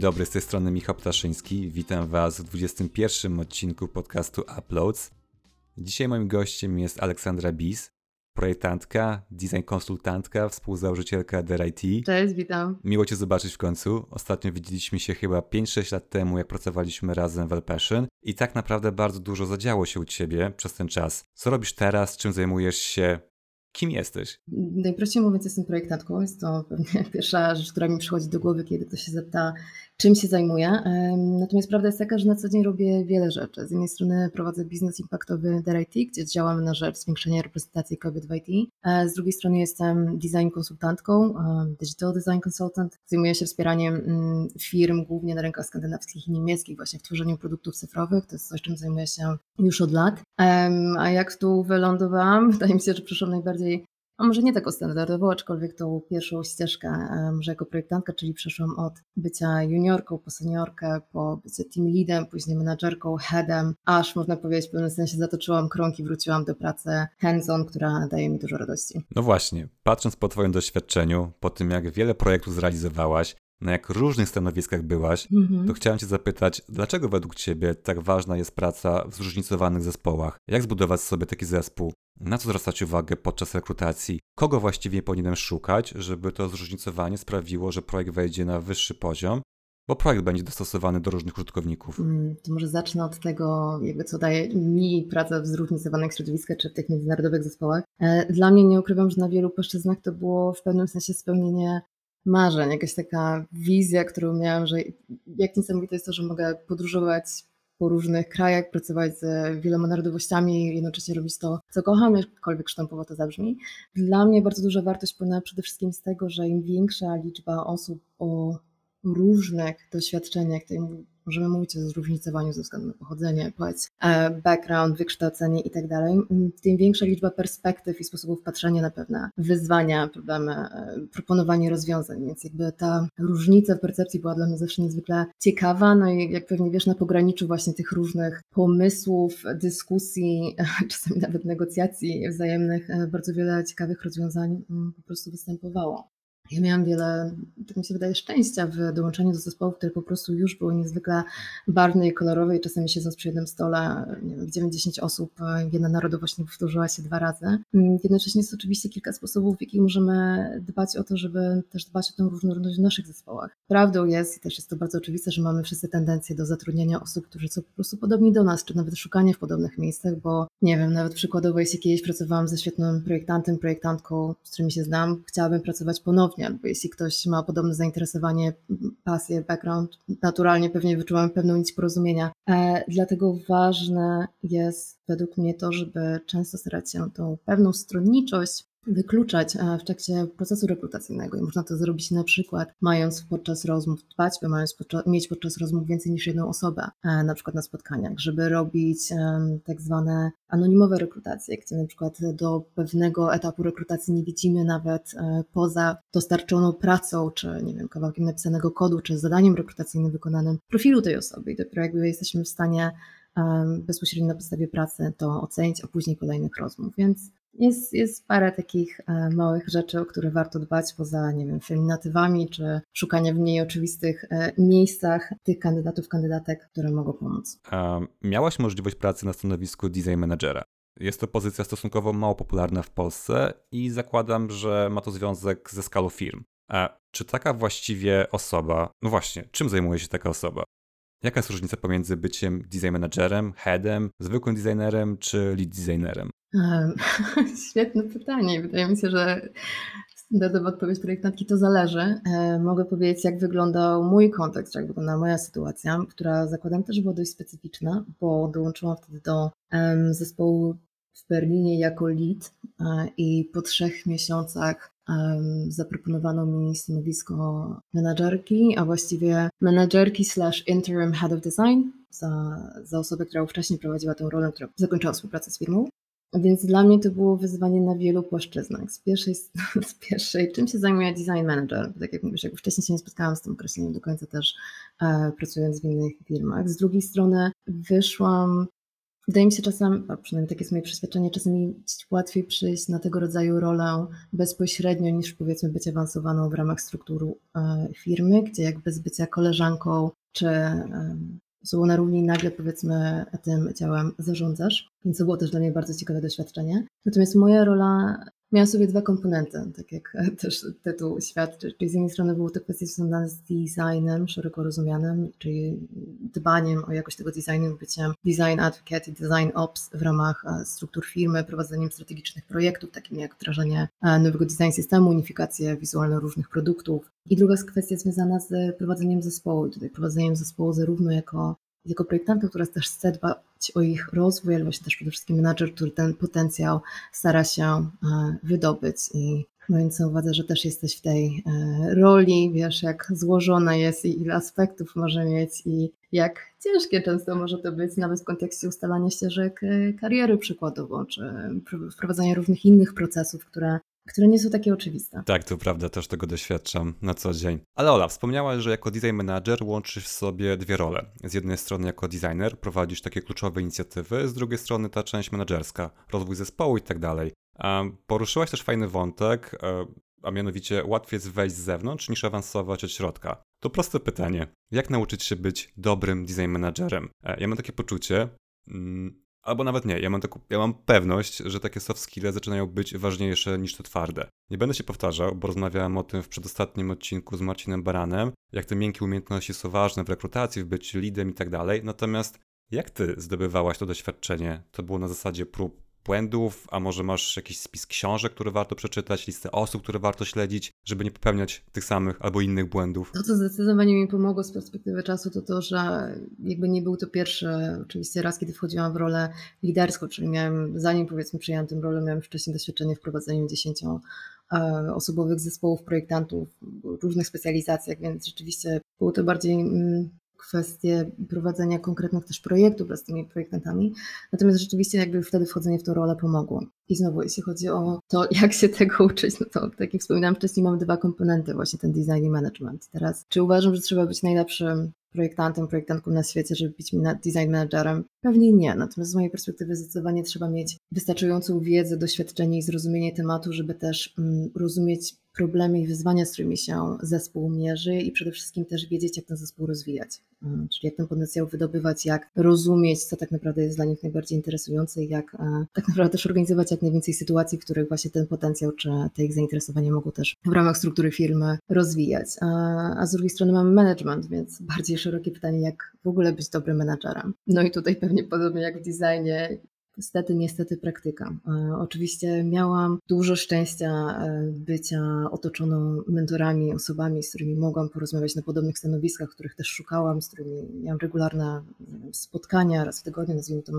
Dzień dobry, z tej strony Michał Ptaszyński. Witam Was w 21 odcinku podcastu Uploads. Dzisiaj moim gościem jest Aleksandra Bis, projektantka, design konsultantka, współzałożycielka DRIT. Cześć, witam. Miło Cię zobaczyć w końcu. Ostatnio widzieliśmy się chyba 5-6 lat temu, jak pracowaliśmy razem w Elpassion i tak naprawdę bardzo dużo zadziało się u Ciebie przez ten czas. Co robisz teraz, czym zajmujesz się, Kim jesteś? Najprościej mówiąc, jestem projektantką. Jest to pewnie pierwsza rzecz, która mi przychodzi do głowy, kiedy ktoś się zapyta, czym się zajmuję. Natomiast prawda jest taka, że na co dzień robię wiele rzeczy. Z jednej strony prowadzę biznes impaktowy DRIT, gdzie działamy na rzecz zwiększenia reprezentacji kobiet w IT. Z drugiej strony jestem design konsultantką, digital design consultant. Zajmuję się wspieraniem mm, firm głównie na rynkach skandynawskich i niemieckich, właśnie w tworzeniu produktów cyfrowych. To jest coś, czym zajmuję się już od lat. A jak tu wylądowałam? Wydaje mi się, że przyszłam najbardziej a może nie taką standardową, aczkolwiek tą pierwszą ścieżkę, może jako projektantka, czyli przeszłam od bycia juniorką po seniorkę, po bycie team leadem, później menadżerką, headem, aż można powiedzieć w pewnym sensie zatoczyłam krąg i wróciłam do pracy hands-on, która daje mi dużo radości. No właśnie, patrząc po Twoim doświadczeniu, po tym jak wiele projektów zrealizowałaś, na jak różnych stanowiskach byłaś, mhm. to chciałem Cię zapytać, dlaczego według Ciebie tak ważna jest praca w zróżnicowanych zespołach? Jak zbudować sobie taki zespół? Na co zwracać uwagę podczas rekrutacji? Kogo właściwie powinienem szukać, żeby to zróżnicowanie sprawiło, że projekt wejdzie na wyższy poziom? Bo projekt będzie dostosowany do różnych użytkowników. Mm, to może zacznę od tego, jakby co daje mi praca w zróżnicowanych środowiskach czy w tych międzynarodowych zespołach. E, dla mnie nie ukrywam, że na wielu płaszczyznach to było w pewnym sensie spełnienie marzeń, jakaś taka wizja, którą miałam, że jak niesamowite jest to, że mogę podróżować po różnych krajach, pracować z wieloma narodowościami jednocześnie robić to, co kocham, jakkolwiek sztampowo to zabrzmi. Dla mnie bardzo duża wartość płynęła przede wszystkim z tego, że im większa liczba osób o różnych doświadczeniach, tym możemy mówić o zróżnicowaniu ze względu na pochodzenie, płeć, e, background, wykształcenie i tak dalej, tym większa liczba perspektyw i sposobów patrzenia na pewne wyzwania, problemy, e, proponowanie rozwiązań, więc jakby ta różnica w percepcji była dla mnie zawsze niezwykle ciekawa, no i jak pewnie wiesz, na pograniczu właśnie tych różnych pomysłów, dyskusji, czasami nawet negocjacji wzajemnych, e, bardzo wiele ciekawych rozwiązań po prostu występowało. Ja miałam wiele, tak mi się wydaje, szczęścia w dołączeniu do zespołów, które po prostu już były niezwykle barwne i kolorowe i czasami siedząc przy jednym stole, nie wiem, 90 osób, jedna narodowość nie powtórzyła się dwa razy. Mm, jednocześnie jest oczywiście kilka sposobów, w jakich możemy dbać o to, żeby też dbać o tę różnorodność w naszych zespołach. Prawdą jest i też jest to bardzo oczywiste, że mamy wszyscy tendencję do zatrudniania osób, którzy są po prostu podobni do nas, czy nawet szukanie w podobnych miejscach, bo nie wiem, nawet przykładowo, jeśli kiedyś pracowałam ze świetnym projektantem, projektantką, z którymi się znam, chciałabym pracować ponownie albo jeśli ktoś ma podobne zainteresowanie, pasję, background, naturalnie pewnie wyczuwamy pewną nić porozumienia. E, dlatego ważne jest według mnie to, żeby często starać się tą pewną stronniczość wykluczać e, w trakcie procesu rekrutacyjnego i można to zrobić na przykład mając podczas rozmów, dbać by mając podczas, mieć podczas rozmów więcej niż jedną osobę, e, na przykład na spotkaniach, żeby robić tak zwane anonimowe rekrutacje, gdzie na przykład do pewnego etapu rekrutacji nie widzimy nawet e, poza dostarczoną pracą, czy nie wiem, kawałkiem napisanego kodu, czy zadaniem rekrutacyjnym wykonanym profilu tej osoby. I dopiero jakby jesteśmy w stanie bezpośrednio na podstawie pracy to ocenić, a później kolejnych rozmów, więc jest, jest parę takich e, małych rzeczy, o które warto dbać, poza, nie wiem, feminatywami, czy szukania w mniej oczywistych e, miejscach tych kandydatów, kandydatek, które mogą pomóc. A miałaś możliwość pracy na stanowisku design managera. Jest to pozycja stosunkowo mało popularna w Polsce i zakładam, że ma to związek ze skalą firm. A czy taka właściwie osoba, no właśnie, czym zajmuje się taka osoba? Jaka jest różnica pomiędzy byciem design managerem, headem, zwykłym designerem czy lead designerem? Świetne pytanie. Wydaje mi się, że standardowa odpowiedź projektantki to zależy. E, mogę powiedzieć, jak wyglądał mój kontekst, jak wyglądała moja sytuacja, która zakładam też była dość specyficzna, bo dołączyłam wtedy do zespołu w Berlinie jako lead e, i po trzech miesiącach zaproponowano mi stanowisko menadżerki, a właściwie menadżerki slash interim head of design za, za osobę, która wcześniej prowadziła tę rolę, która zakończyła współpracę z firmą. Więc dla mnie to było wyzwanie na wielu płaszczyznach. Z pierwszej, z pierwszej czym się zajmuje design manager? Tak jak mówisz, jakby wcześniej się nie spotkałam z tym określeniem do końca też e, pracując w innych firmach. Z drugiej strony wyszłam wydaje mi się czasem, a przynajmniej takie jest moje przeświadczenie, czasami łatwiej przyjść na tego rodzaju rolę bezpośrednio niż powiedzmy być awansowaną w ramach struktur e, firmy, gdzie jakby z bycia koleżanką czy osobą na równi nagle powiedzmy tym działem zarządzasz. Więc to było też dla mnie bardzo ciekawe doświadczenie. Natomiast moja rola miała sobie dwa komponenty, tak jak też tytuł świadczy. Czyli z jednej strony były to kwestie związane z designem szeroko rozumianym, czyli dbaniem o jakość tego designu, byciem design advocate i design ops w ramach e, struktur firmy, prowadzeniem strategicznych projektów, takim jak wdrażanie e, nowego design systemu, unifikację wizualną różnych produktów. I druga kwestia związana z prowadzeniem zespołu. Tutaj prowadzeniem zespołu zarówno jako jako projektanta, która też chce dbać o ich rozwój, ale właśnie też przede wszystkim menadżer, który ten potencjał stara się e, wydobyć. I mając na uwadze, że też jesteś w tej e, roli, wiesz jak złożona jest i ile aspektów może mieć i jak ciężkie często może to być nawet w kontekście ustalania ścieżek e, kariery przykładowo, czy wprowadzania różnych innych procesów, które które nie są takie oczywiste. Tak, to prawda, też tego doświadczam na co dzień. Ale Ola, wspomniałaś, że jako design manager łączysz sobie dwie role. Z jednej strony jako designer prowadzisz takie kluczowe inicjatywy, z drugiej strony ta część menedżerska, rozwój zespołu i tak dalej. Poruszyłaś też fajny wątek, e, a mianowicie łatwiej jest wejść z zewnątrz niż awansować od środka. To proste pytanie. Jak nauczyć się być dobrym design managerem? E, ja mam takie poczucie, mm, Albo nawet nie, ja mam, ja mam pewność, że takie soft skills zaczynają być ważniejsze niż te twarde. Nie będę się powtarzał, bo rozmawiałem o tym w przedostatnim odcinku z Marcinem Baranem, jak te miękkie umiejętności są ważne w rekrutacji, w byciu lidem i tak dalej. Natomiast jak ty zdobywałaś to doświadczenie? To było na zasadzie prób błędów, a może masz jakiś spis książek, które warto przeczytać, listę osób, które warto śledzić, żeby nie popełniać tych samych albo innych błędów? To, co zdecydowanie mi pomogło z perspektywy czasu, to to, że jakby nie był to pierwszy oczywiście raz, kiedy wchodziłam w rolę liderską, czyli miałem, zanim powiedzmy przyjęłam tę rolę, miałem wcześniej doświadczenie w prowadzeniu dziesięciu e, osobowych zespołów projektantów różnych specjalizacjach, więc rzeczywiście było to bardziej mm, kwestie prowadzenia konkretnych też projektów z tymi projektantami. Natomiast rzeczywiście jakby wtedy wchodzenie w tę rolę pomogło. I znowu, jeśli chodzi o to, jak się tego uczyć, no to tak jak wspominałam wcześniej, mamy dwa komponenty, właśnie ten design i management. Teraz, czy uważam, że trzeba być najlepszym projektantem, projektantką na świecie, żeby być design managerem? Pewnie nie, natomiast z mojej perspektywy zdecydowanie trzeba mieć wystarczającą wiedzę, doświadczenie i zrozumienie tematu, żeby też mm, rozumieć problemy i wyzwania, z którymi się zespół mierzy i przede wszystkim też wiedzieć, jak ten zespół rozwijać. Mm, czyli jak ten potencjał wydobywać, jak rozumieć, co tak naprawdę jest dla nich najbardziej interesujące i jak e, tak naprawdę też organizować jak najwięcej sytuacji, w których właśnie ten potencjał czy te ich zainteresowania mogą też w ramach struktury firmy rozwijać. A, z drugiej strony mamy management, więc bardziej szerokie pytanie, jak w ogóle być dobrym menadżerem. No i tutaj pewnie podobnie jak w designie, Niestety, niestety praktyka. E, oczywiście miałam dużo szczęścia e, bycia otoczoną mentorami, osobami, z którymi mogłam porozmawiać na podobnych stanowiskach, których też szukałam, z którymi miałam regularne spotkania raz w tygodniu, nazwijmy to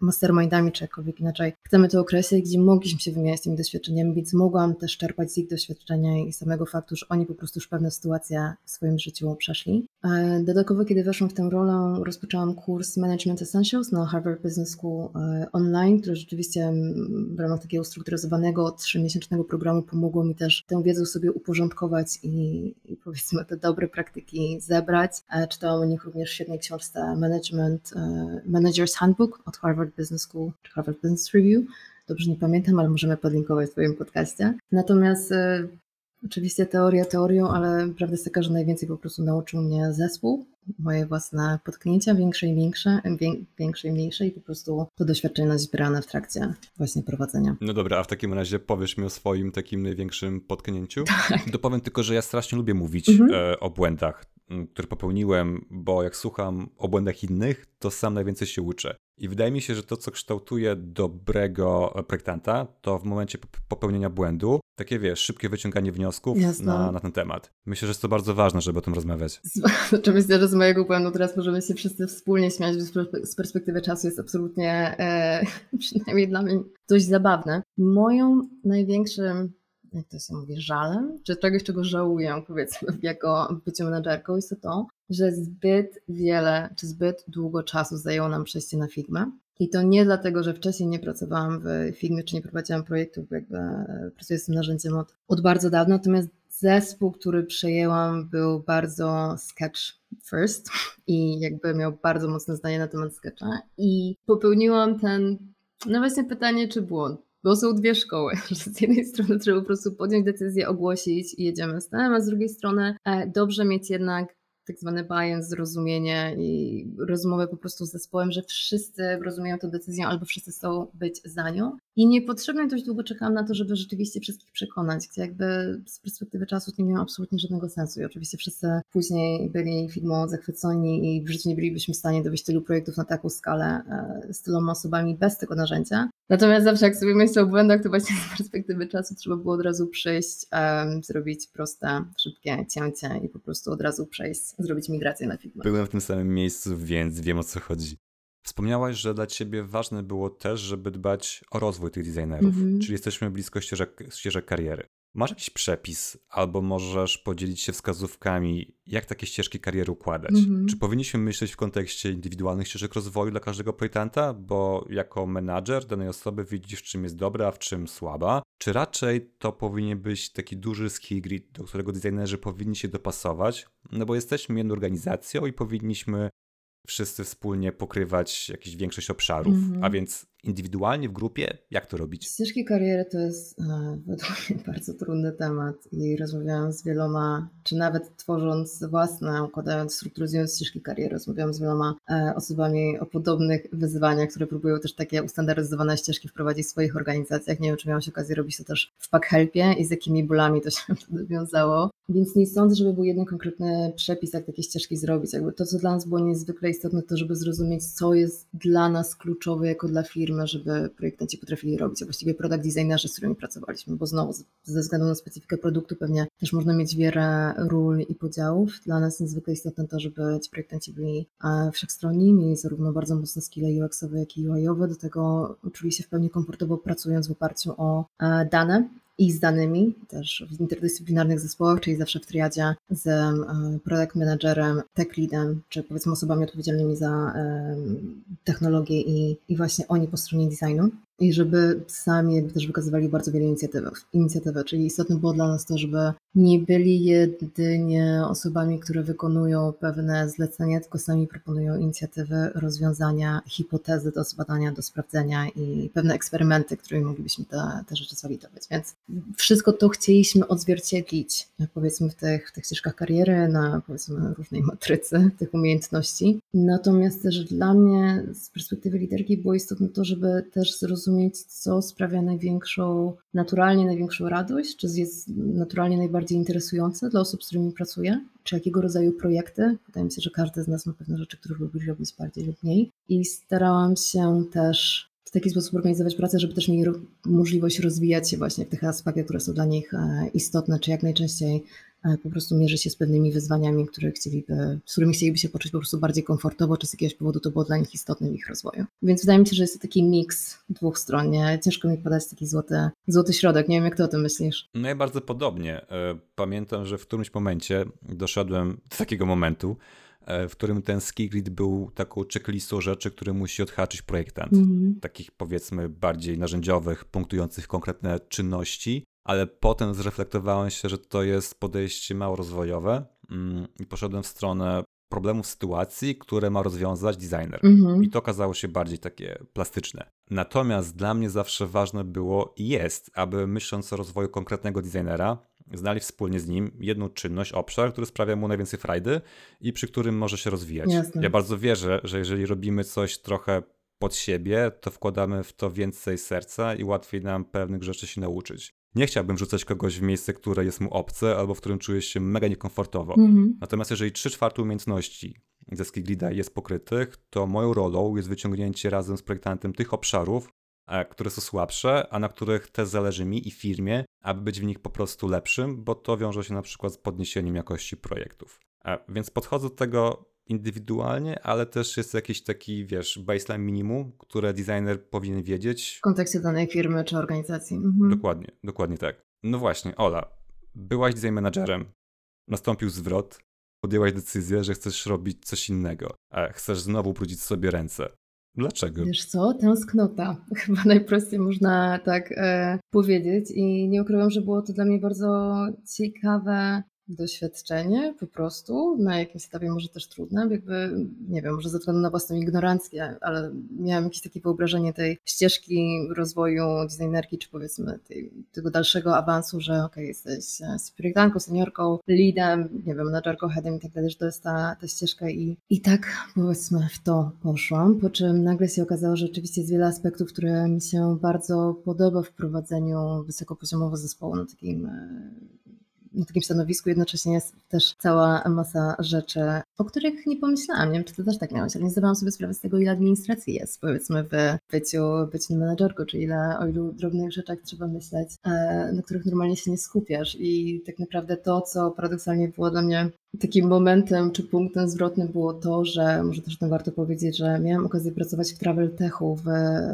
mastermindami, czy jakkolwiek inaczej chcemy to określić, gdzie mogliśmy się wymieniać tymi doświadczeniami, więc mogłam też czerpać z ich doświadczenia i samego faktu, że oni po prostu już pewne sytuacje w swoim życiu przeszli. E, dodatkowo, kiedy weszłam w tę rolę, rozpoczęłam kurs Management Essentials na Harvard Business School online, które rzeczywiście w ramach takiego ustrukturyzowanego trzymiesięcznego programu pomogło mi też tę wiedzę sobie uporządkować i, i powiedzmy te dobre praktyki zebrać. E, czytałam o nich również w świetnej książce Management, e, Manager's Handbook od Harvard Business School czy Harvard Business Review. Dobrze nie pamiętam, ale możemy podlinkować w swoim podcaście. Natomiast e, Oczywiście teoria teorią, ale prawda jest taka, że najwięcej po prostu nauczył mnie zespół, moje własne potknięcia, większe i większe, większe i mniejsze i po prostu to doświadczenie nazbierane w trakcie właśnie prowadzenia. No dobra, a w takim razie powiesz mi o swoim takim największym potknięciu? Tak. Dopowiem tylko, że ja strasznie lubię mówić mhm. e, o błędach, które popełniłem, bo jak słucham o błędach innych, to sam najwięcej się uczę. I wydaje mi się, że to, co kształtuje dobrego projektanta, to w momencie popełnienia błędu, takie wiesz, szybkie wyciąganie wniosków na, na ten temat. Myślę, że jest to bardzo ważne, żeby o tym rozmawiać. Znaczy myślę, że z mojego błędu teraz możemy się wszyscy wspólnie śmiać, z perspektywy czasu jest absolutnie, e, przynajmniej dla mnie, dość zabawne. Moją największym jak to się mówi, żalem, czy czegoś, czego żałuję, powiedzmy, jako byciu menadżerką, jest to to, że zbyt wiele, czy zbyt długo czasu zajęło nam przejście na Figma. I to nie dlatego, że wcześniej nie pracowałam w Figmie, czy nie prowadziłam projektów, jakby pracuję z tym narzędziem od, od bardzo dawna, natomiast zespół, który przejęłam, był bardzo sketch first i jakby miał bardzo mocne zdanie na temat sketcha i popełniłam ten, no właśnie pytanie, czy błąd. Bo są dwie szkoły, że z jednej strony trzeba po prostu podjąć decyzję, ogłosić i jedziemy z tym, a z drugiej strony e, dobrze mieć jednak tak zwane buy zrozumienie i rozmowę po prostu z zespołem, że wszyscy rozumieją tę decyzję albo wszyscy chcą być za nią. I niepotrzebnie dość długo czekałam na to, żeby rzeczywiście wszystkich przekonać, gdzie jakby z perspektywy czasu nie miało absolutnie żadnego sensu. I oczywiście wszyscy później byli filmą zachwyceni i w życiu nie bylibyśmy w stanie dowieść tylu projektów na taką skalę e, z tyloma osobami bez tego narzędzia. Natomiast zawsze jak sobie myślę o błędach, to właśnie z perspektywy czasu trzeba było od razu przyjść, um, zrobić proste, szybkie cięcie i po prostu od razu przejść, zrobić migrację na Figma. Byłem w tym samym miejscu, więc wiem o co chodzi. Wspomniałaś, że dla ciebie ważne było też, żeby dbać o rozwój tych designerów, mm -hmm. czyli jesteśmy blisko ścieżek, ścieżek kariery. Masz jakiś przepis, albo możesz podzielić się wskazówkami, jak takie ścieżki kariery układać? Mm-hmm. Czy powinniśmy myśleć w kontekście indywidualnych ścieżek rozwoju dla każdego projektanta, bo jako menadżer danej osoby widzisz, w czym jest dobra, a w czym słaba? Czy raczej to powinien być taki duży skill grid, do którego designerzy powinni się dopasować? No bo jesteśmy jedną organizacją i powinniśmy wszyscy wspólnie pokrywać jakąś większość obszarów, mm-hmm. a więc indywidualnie w grupie, jak to robić? Ścieżki kariery to jest e, według mnie bardzo trudny temat i rozmawiałam z wieloma, czy nawet tworząc własne, układając, strukturyzując ścieżki kariery, rozmawiałam z wieloma e, osobami o podobnych wyzwaniach, które próbują też takie ustandaryzowane ścieżki wprowadzić w swoich organizacjach. Nie wiem, czy miałam okazję robić to też w PackHelpie i z jakimi bólami to się wiązało. Więc nie sądzę, żeby był jeden konkretny przepis, jak takie ścieżki zrobić. Jakby to, co dla nas było niezwykle istotne, to żeby zrozumieć, co jest dla nas kluczowe jako dla firmy, żeby projektanci potrafili robić, a właściwie product designerzy, z którymi pracowaliśmy, bo znowu ze względu na specyfikę produktu pewnie też można mieć wiele ról i podziałów. Dla nas niezwykle istotne to, żeby ci projektanci byli e, wszechstronni, mieli zarówno bardzo mocne skille UX-owe, jak i UI-owe, do tego czuli się w pełni komfortowo pracując w oparciu o e, dane i z danymi, też w interdyscyplinarnych zespołach, czyli zawsze w triadzie z e, product managerem, tech leadem, czy powiedzmy osobami odpowiedzialnymi za technologię i, i właśnie oni po stronie designu i żeby sami też wykazywali bardzo wiele inicjatyw, inicjatywy, czyli istotne było dla nas to, żeby nie byli jedynie osobami, które wykonują pewne zlecenia, tylko sami proponują inicjatywy, rozwiązania, hipotezy do zbadania, do sprawdzenia i pewne eksperymenty, którymi moglibyśmy te, te rzeczy zwalidować. Więc wszystko to chcieliśmy odzwierciedlić, powiedzmy w tych, w tych ścieżkach kariery, na powiedzmy różnej matrycy tych umiejętności. Natomiast też dla mnie z perspektywy liderki było istotne to, żeby też zrozumieć, zrozumieć, co sprawia największą, naturalnie największą radość, czy jest naturalnie najbardziej interesujące dla osób, z którymi pracuję, czy jakiego rodzaju projekty. Wydaje mi się, że każdy z nas ma pewne rzeczy, które lubi robić bardziej lub mniej. I starałam się też w taki sposób organizować pracę, żeby też mieli możliwość rozwijać się właśnie w tych aspektach, które są dla nich e, istotne, czy jak najczęściej po prostu mierzyć się z pewnymi wyzwaniami, które chcieliby, z którymi chcieliby się poczuć po prostu bardziej komfortowo, czy z jakiegoś powodu to było dla nich istotne w ich rozwoju. Więc wydaje mi się, że jest to taki miks dwóch stron. Nie? Ciężko mi podać taki złoty, złoty środek. Nie wiem, jak ty o tym myślisz. No ja bardzo podobnie. E, pamiętam, że w którymś momencie doszedłem do takiego momentu, E, w którym ten ski grid był taką checklistą rzeczy, które musi odhaczyć projektant. Mm. Takich powiedzmy bardziej narzędziowych, punktujących konkretne czynności, ale potem zreflektowałem się, że to jest podejście mało rozwojowe mm, i poszedłem w stronę problemów sytuacji, które ma rozwiązać designer. Mm-hmm. I to okazało się bardziej takie plastyczne. Natomiast dla mnie zawsze ważne było i jest, aby myśląc o rozwoju konkretnego designera, znali wspólnie z nim jedną czynność, obszar, który sprawia mu najwięcej frajdy i przy którym może się rozwijać. Jasne. Ja bardzo wierzę, że jeżeli robimy coś trochę pod siebie, to wkładamy w to więcej serca i łatwiej nam pewnych rzeczy się nauczyć. Nie chciałbym rzucać kogoś w miejsce, które jest mu obce albo w którym czuje się mega niekomfortowo. Mhm. Natomiast jeżeli 3 czwarte umiejętności ze Skiglida jest pokrytych, to moją rolą jest wyciągnięcie razem z projektantem tych obszarów, E, które są słabsze, a na których też zależy mi i firmie, aby być w nich po prostu lepszym, bo to wiąże się na przykład z podniesieniem jakości projektów. E, więc podchodzę do tego indywidualnie, ale też jest jakiś taki, wiesz, baseline minimum, które designer powinien wiedzieć. W kontekście danej firmy czy organizacji. Mhm. Dokładnie, dokładnie tak. No właśnie, Ola, byłaś design managerem, nastąpił zwrot, podjęłaś decyzję, że chcesz robić coś innego, a chcesz znowu brudzić sobie ręce. Dlaczego? Wiesz co, tęsknota. Chyba najprościej można tak e, powiedzieć i nie ukrywam, że było to dla mnie bardzo ciekawe doświadczenie po prostu, na jakimś etapie może też trudne, jakby, nie wiem, może ze względu na własną ignorancję, ale miałam jakieś takie wyobrażenie tej ścieżki rozwoju designerki, czy powiedzmy tej, tego dalszego awansu, że ok, jesteś projektantką, seniorką, leadem, nie wiem, menadżerką, headem i tak dalej, że to jest ta, ta ścieżka i, i tak powiedzmy w to poszłam, po czym nagle się okazało, że rzeczywiście jest wiele aspektów, które mi się bardzo podoba w prowadzeniu wysokopoziomowego zespołu na takim na takim stanowisku jednocześnie jest też cała masa rzeczy, o których nie pomyślałam. Nie wiem, czy ty też tak miałeś, ale nie zdawałam sobie sprawy z tego, ile administracji jest, powiedzmy, w byciu, byciu menadżerką, czy ile o ilu drobnych rzeczach trzeba myśleć, e, na których normalnie się nie skupiasz. I tak naprawdę to, co paradoksalnie było dla mnie takim momentem czy punktem zwrotnym było to, że może też tam warto powiedzieć, że miałam okazję pracować w travel techu w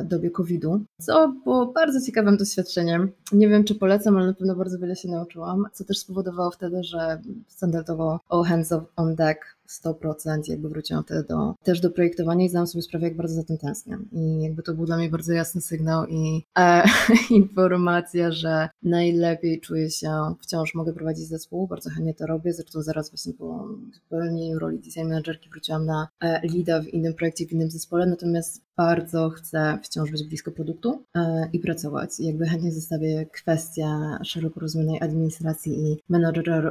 dobie COVID-u, co było bardzo ciekawym doświadczeniem. Nie wiem, czy polecam, ale na pewno bardzo wiele się nauczyłam, co też spowodowało wtedy, że standardowo all hands on deck 100%, jakby wróciłam wtedy do, też do projektowania i zdałam sobie sprawę, jak bardzo za tym tęsknię. I jakby to był dla mnie bardzo jasny sygnał i e, informacja, że najlepiej czuję się, wciąż mogę prowadzić zespół, bardzo chętnie to robię, zresztą zaraz właśnie po wypełnieniu roli design managerki wróciłam na e, leada w innym projekcie, w innym zespole, natomiast bardzo chcę wciąż być blisko produktu e, i pracować. Jakby chętnie zostawię kwestię szeroko rozumianej administracji i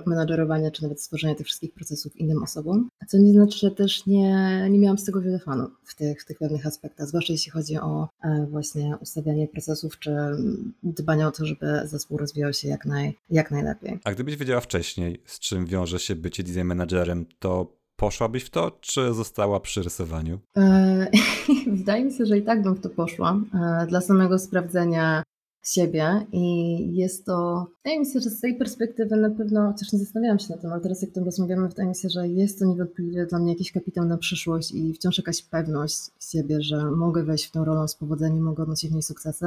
menadżerowania, czy nawet stworzenia tych wszystkich procesów innym osobom. Co nie znaczy, że też nie, nie miałam z tego wiele fanów w tych, w tych pewnych aspektach, zwłaszcza jeśli chodzi o e, właśnie ustawianie procesów, czy dbanie o to, żeby zespół rozwijał się jak, naj, jak najlepiej. A gdybyś wiedziała wcześniej, z czym wiąże się bycie design managerem, to Poszłabyś w to, czy została przy rysowaniu? Wydaje mi się, że i tak bym w to poszła. E, dla samego sprawdzenia siebie i jest to, wydaje mi się, że z tej perspektywy na pewno, chociaż nie zastanawiałam się na tym, ale teraz jak tym rozmawiamy, wydaje mi się, że jest to niewątpliwie dla mnie jakiś kapitał na przyszłość i wciąż jakaś pewność siebie, że mogę wejść w tą rolę z powodzeniem, mogę odnosić w niej sukcesy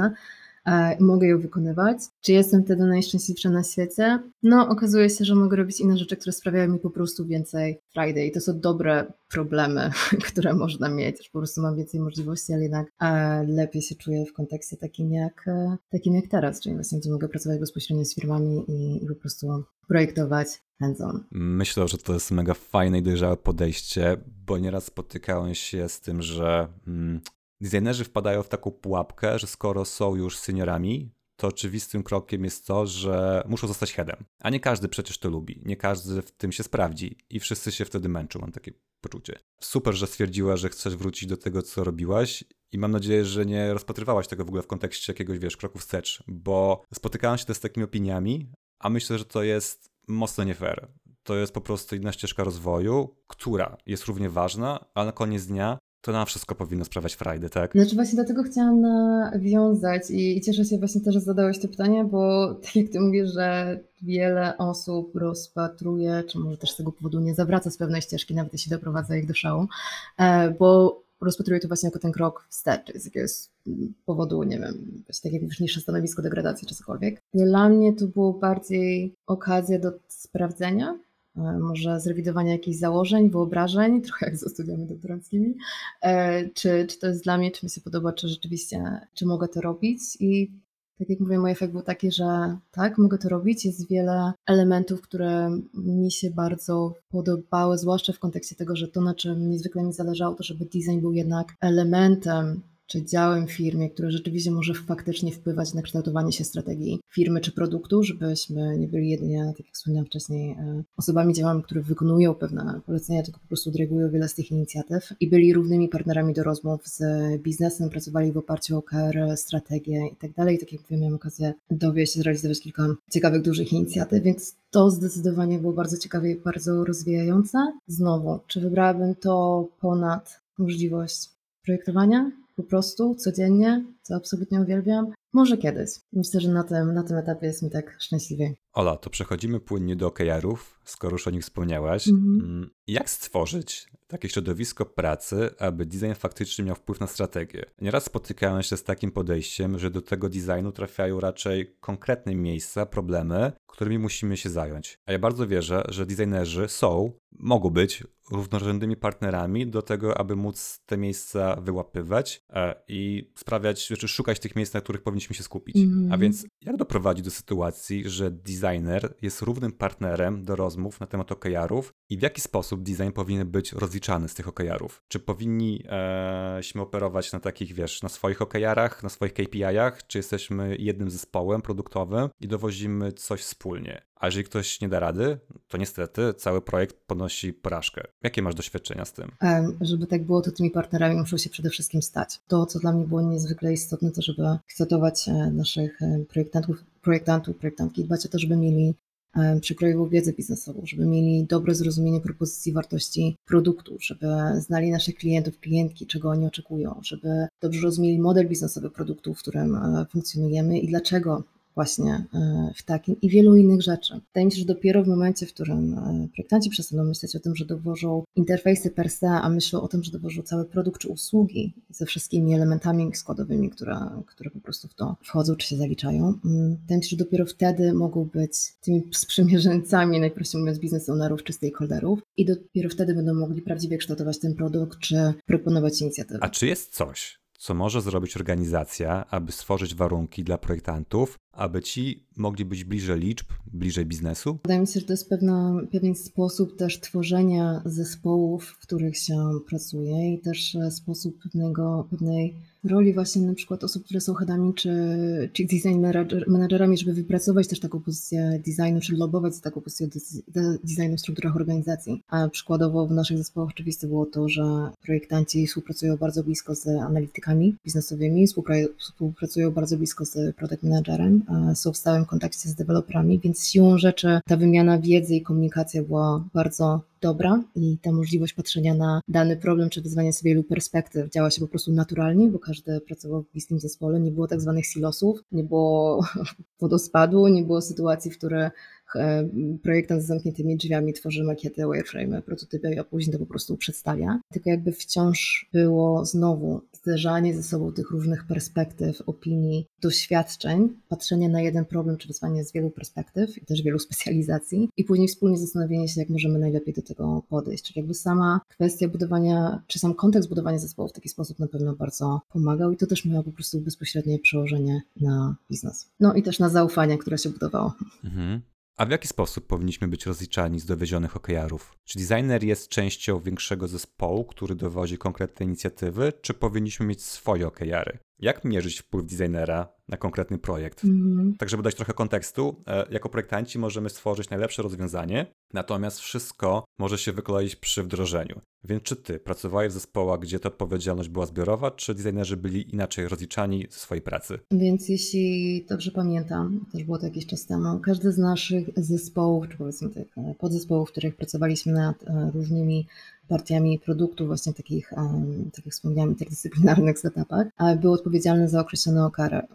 mogę ją wykonywać. Czy jestem wtedy najszczęśliwsza na świecie? No, okazuje się, że mogę robić inne rzeczy, które sprawiają mi po prostu więcej Friday. I to są dobre problemy, które można mieć, po prostu mam więcej możliwości, ale jednak lepiej się czuję w kontekście takim jak, e, takim jak teraz, czyli właśnie gdzie mogę pracować bezpośrednio z firmami i, i po prostu projektować hands-on. Myślę, że to jest mega fajne i dojrzałe podejście, bo nieraz spotykałem się z tym, że mm, designerzy wpadają w taką pułapkę, że skoro są już seniorami, to oczywistym krokiem jest to, że muszą zostać headem. A nie każdy przecież to lubi, nie każdy w tym się sprawdzi i wszyscy się wtedy męczą, mam takie poczucie. Super, że stwierdziła, że chcesz wrócić do tego, co robiłaś i mam nadzieję, że nie rozpatrywałaś tego w ogóle w kontekście jakiegoś, wiesz, kroku wstecz, bo spotykałem się też z takimi opiniami, a myślę, że to jest mocno nie fair. To jest po prostu inna ścieżka rozwoju, która jest równie ważna, ale na koniec dnia to nam wszystko powinno sprawiać frajdy, tak? Znaczy właśnie dlatego chciałam nawiązać i, cieszę się właśnie też, że zadałeś to pytanie, bo tak jak ty mówisz, że wiele osób rozpatruje, czy może też z tego powodu nie zawraca z pewnej ścieżki, nawet jeśli doprowadza ich do szału, e, bo rozpatruje to właśnie jako ten krok wstecz, z jakiegoś powodu, nie wiem, takie już niższe stanowisko, degradacji czy cokolwiek. Dla mnie to było bardziej okazja do sprawdzenia, może zrewidowania jakichś założeń, wyobrażeń, trochę jak ze studiami doktoranckimi, e, czy, czy to jest dla mnie, czy mi się podoba, czy rzeczywiście, czy mogę to robić i tak jak mówię, mój efekt był taki, że tak, mogę to robić. Jest wiele elementów, które mi się bardzo podobały, zwłaszcza w kontekście tego, że to, na czym niezwykle mi zależało, to żeby design był jednak elementem czy działem w firmie, które rzeczywiście może faktycznie wpływać na kształtowanie się strategii firmy czy produktu, żebyśmy nie byli jedynie, tak jak wspomniałam wcześniej, e, osobami, działami, które wykonują pewne polecenia, tylko po prostu dyrygują wiele z tych inicjatyw i byli równymi partnerami do rozmów z biznesem, pracowali w oparciu o KR, strategię i tak. Tak jak mówię, miałam okazję dowieść, zrealizować kilka ciekawych, dużych inicjatyw, więc to zdecydowanie było bardzo ciekawe i bardzo rozwijające. Znowu, czy wybrałabym to ponad możliwość projektowania? Po prostu codziennie, co absolutnie uwielbiam. Może kiedyś. Myślę, że na tym, na tym etapie jest mi tak szczęśliwie. Ola, to przechodzimy płynnie do OKR-ów, skoro już o nich wspomniałaś. Mhm. Mm, jak stworzyć takie środowisko pracy, aby design faktycznie miał wpływ na strategię. Nieraz spotykałem się z takim podejściem, że do tego designu trafiają raczej konkretne miejsca, problemy, którymi musimy się zająć. A ja bardzo wierzę, że designerzy są, mogą być równorzędnymi partnerami do tego, aby móc te miejsca wyłapywać e, i sprawiać, znaczy szukać tych miejsc, na których powinniśmy się skupić. Mm. A więc jak doprowadzić do sytuacji, że designer jest równym partnerem do rozmów na temat OKR-ów i w jaki sposób design powinien być rozliczany z tych OKR-ów? Czy powinniśmy e, operować na takich, wiesz, na swoich OKR-ach, na swoich KPI-ach, czy jesteśmy jednym zespołem produktowym i dowozimy coś wspólnie? A jeżeli ktoś nie da rady, to niestety cały projekt ponosi porażkę. Jakie masz doświadczenia z tym? Żeby tak było, to tymi partnerami muszą się przede wszystkim stać. To, co dla mnie było niezwykle istotne, to żeby kształtować e, naszych e, projektantów, projektantów, projektantki, dbać o to, żeby mieli e, przekrojową wiedzę biznesową, żeby mieli dobre zrozumienie propozycji wartości produktu, żeby znali naszych klientów, klientki, czego oni oczekują, żeby dobrze rozumieli model biznesowy produktu, w którym funkcjonujemy i dlaczego właśnie e, w takim i wielu innych rzeczy. Wydaje mi się, że dopiero w momencie, w którym e, projektanci przestaną myśleć o tym, że dowożą interfejsy per se, a myślą o tym, że dowożą cały produkt czy usługi ze wszystkimi elementami składowymi, które, które po prostu w to wchodzą czy się zaliczają, mm, wydaje mi się, że dopiero wtedy mogą być tymi sprzymierzeńcami, najprościej mówiąc, biznes ownerów czy stakeholderów i dopiero wtedy będą mogli prawdziwie kształtować ten produkt czy proponować inicjatywy. A czy jest coś, co może zrobić organizacja, aby stworzyć warunki dla projektantów, aby ci mogli być bliżej liczb, bliżej biznesu? Wydaje mi się, że to jest pewna, pewien sposób też tworzenia zespołów, w których się pracuje i też e, sposób pewnego, pewnej roli właśnie na przykład osób, które są headami czy, czy design managerami, żeby wypracować też taką pozycję designu, czy lobować za taką pozycję designu w strukturach organizacji. A przykładowo w naszych zespołach oczywiste było to, że projektanci współpracują bardzo blisko z analitykami biznesowymi, współpracują bardzo blisko z product managerem, są w stałym kontakcie z deweloperami, więc siłą rzeczy ta wymiana wiedzy i komunikacja była bardzo dobra i ta możliwość patrzenia na dany problem czy wyzwanie z wielu perspektyw działa się po prostu naturalnie, bo każdy pracował w bliskim zespole, nie było tak zwanych silosów, nie było wodospadu, nie było sytuacji, w których e, projektant z zamkniętymi drzwiami tworzy makiety, wireframe, prototypy, a później to po prostu przedstawia. Tylko jakby wciąż było znowu zderzanie ze sobą tych różnych perspektyw, opinii, doświadczeń, patrzenie na jeden problem czy wyzwanie z wielu perspektyw i też wielu specjalizacji i później wspólnie zastanowienie się, jak możemy najlepiej do tego podejść. Czyli jakby sama kwestia budowania, czy sam kontekst budowania zespołu w taki sposób na pewno bardzo pomagał i to też miało po prostu bezpośrednie przełożenie na biznes. No i też na zaufanie, które się budowało. Mhm. A w jaki sposób powinniśmy być rozliczani z dowiezionych OKR-ów? Czy designer jest częścią większego zespołu, który dowozi konkretne inicjatywy, czy powinniśmy mieć swoje OKR-y? Jak mierzyć wpływ designera na konkretny projekt? Mm. Tak, żeby dać trochę kontekstu, e, jako projektanci możemy stworzyć najlepsze rozwiązanie, natomiast wszystko może się wykleić przy wdrożeniu. Więc czy ty pracowałeś w zespołach, gdzie ta odpowiedzialność była zbiorowa, czy designerzy byli inaczej rozliczani ze swojej pracy? Więc jeśli dobrze pamiętam, też było to jakiś czas temu, każdy z naszych zespołów, czy powiedzmy e, podzespołów, w których pracowaliśmy nad e, różnymi partiami produktów, właśnie takich, tak jak wspomniałam, interdyscyplinarnych setupach, był odpowiedzialny za określone OKR,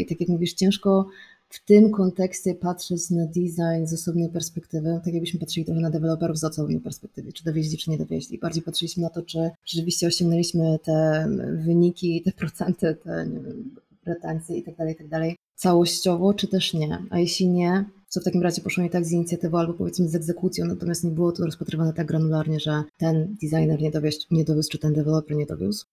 I tak jak mówisz, ciężko w tym kontekście patrzeć na design z osobnej perspektywy, tak jakbyśmy patrzyli trochę na deweloperów z osobnej perspektywy, czy dowieźli, czy nie dowieźli. Bardziej patrzyliśmy na to, czy rzeczywiście osiągnęliśmy te wyniki, te procenty, te nie wiem, retencje tak tak dalej, całościowo, czy też nie. A jeśli nie, co w takim razie poszło nie tak z inicjatywą albo powiedzmy z egzekucją, natomiast nie było to rozpatrywane tak granularnie, że ten designer nie dowiózł, nie dowiózł czy ten deweloper nie dowiózł.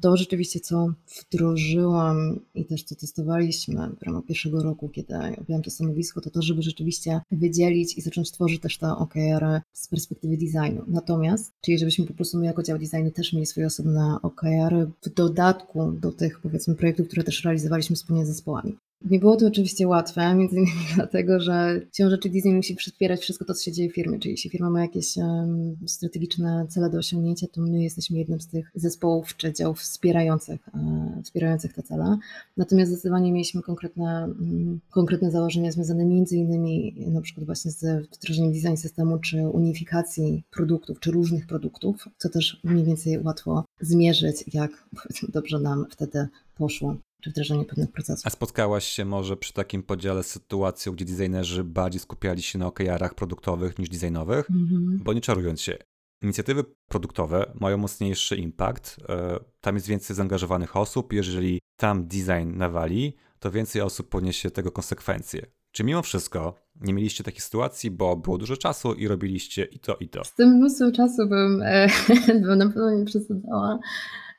To rzeczywiście, co wdrożyłam i też co testowaliśmy w ramach pierwszego roku, kiedy objęłam to stanowisko, to to, żeby rzeczywiście wydzielić i zacząć tworzyć też te OKR z perspektywy designu. Natomiast, czyli żebyśmy po prostu my jako dział designu też mieli swoje osobne OKR w dodatku do tych powiedzmy projektów, które też realizowaliśmy wspólnie z zespołami. Nie było to oczywiście łatwe, między innymi dlatego, że siłą rzeczy Disney musi wspierać wszystko to, co się dzieje w firmie, czyli jeśli firma ma jakieś um, strategiczne cele do osiągnięcia, to my jesteśmy jednym z tych zespołów czy działów wspierających, e, wspierających te cele. Natomiast zdecydowanie mieliśmy konkretne, um, konkretne założenia związane między innymi na przykład właśnie z wdrożeniem design systemu, czy unifikacji produktów, czy różnych produktów, co też mniej więcej łatwo zmierzyć, jak dobrze nam wtedy poszło. Czy wdrażanie pewnych procesów. A spotkałaś się może przy takim podziale z sytuacją, gdzie designerzy bardziej skupiali się na OKR-ach produktowych niż designowych? Mhm. Bo nie czarując się, inicjatywy produktowe mają mocniejszy impact, e, tam jest więcej zaangażowanych osób, jeżeli tam design nawali, to więcej osób poniesie tego konsekwencje. Czy mimo wszystko nie mieliście takich sytuacji, bo było dużo czasu i robiliście i to, i to? Z tym mnóstwo czasu bym, e, bym na pewno nie przesadzała.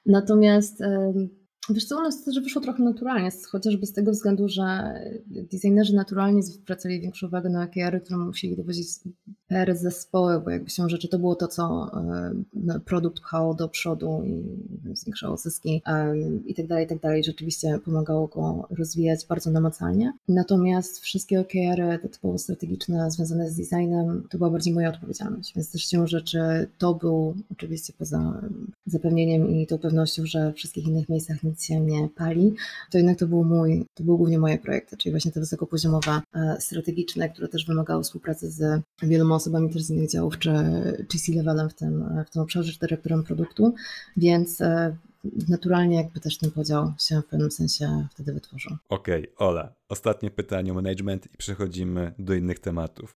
Natomiast Wiesz co, u nas też wyszło trochę naturalnie, chociażby z tego względu, że designerzy naturalnie zwracali większą uwagę na OKR-y, które musieli dowodzić per zespoły, bo jakby się rzeczy to było to, co no, produkt pchało do przodu i zwiększało zyski i tak dalej, i tak dalej. Rzeczywiście pomagało go rozwijać bardzo namacalnie. Natomiast wszystkie OKR-y, typowo strategiczne, związane z designem, to była bardziej moja odpowiedzialność, więc też siłą rzeczy to był oczywiście poza zapewnieniem i tą pewnością, że w wszystkich innych miejscach nic nie pali, to jednak to był mój, to były głównie moje projekty, czyli właśnie te wysokopoziomowe, e, strategiczne, które też wymagały współpracy z wieloma osobami też z innych działów, czy, czy C-levelem w tym, w tym obszarze, czy dyrektorem produktu, więc e, naturalnie jakby też ten podział się w pewnym sensie wtedy wytworzył. Okej, okay, Ola, ostatnie pytanie o management i przechodzimy do innych tematów.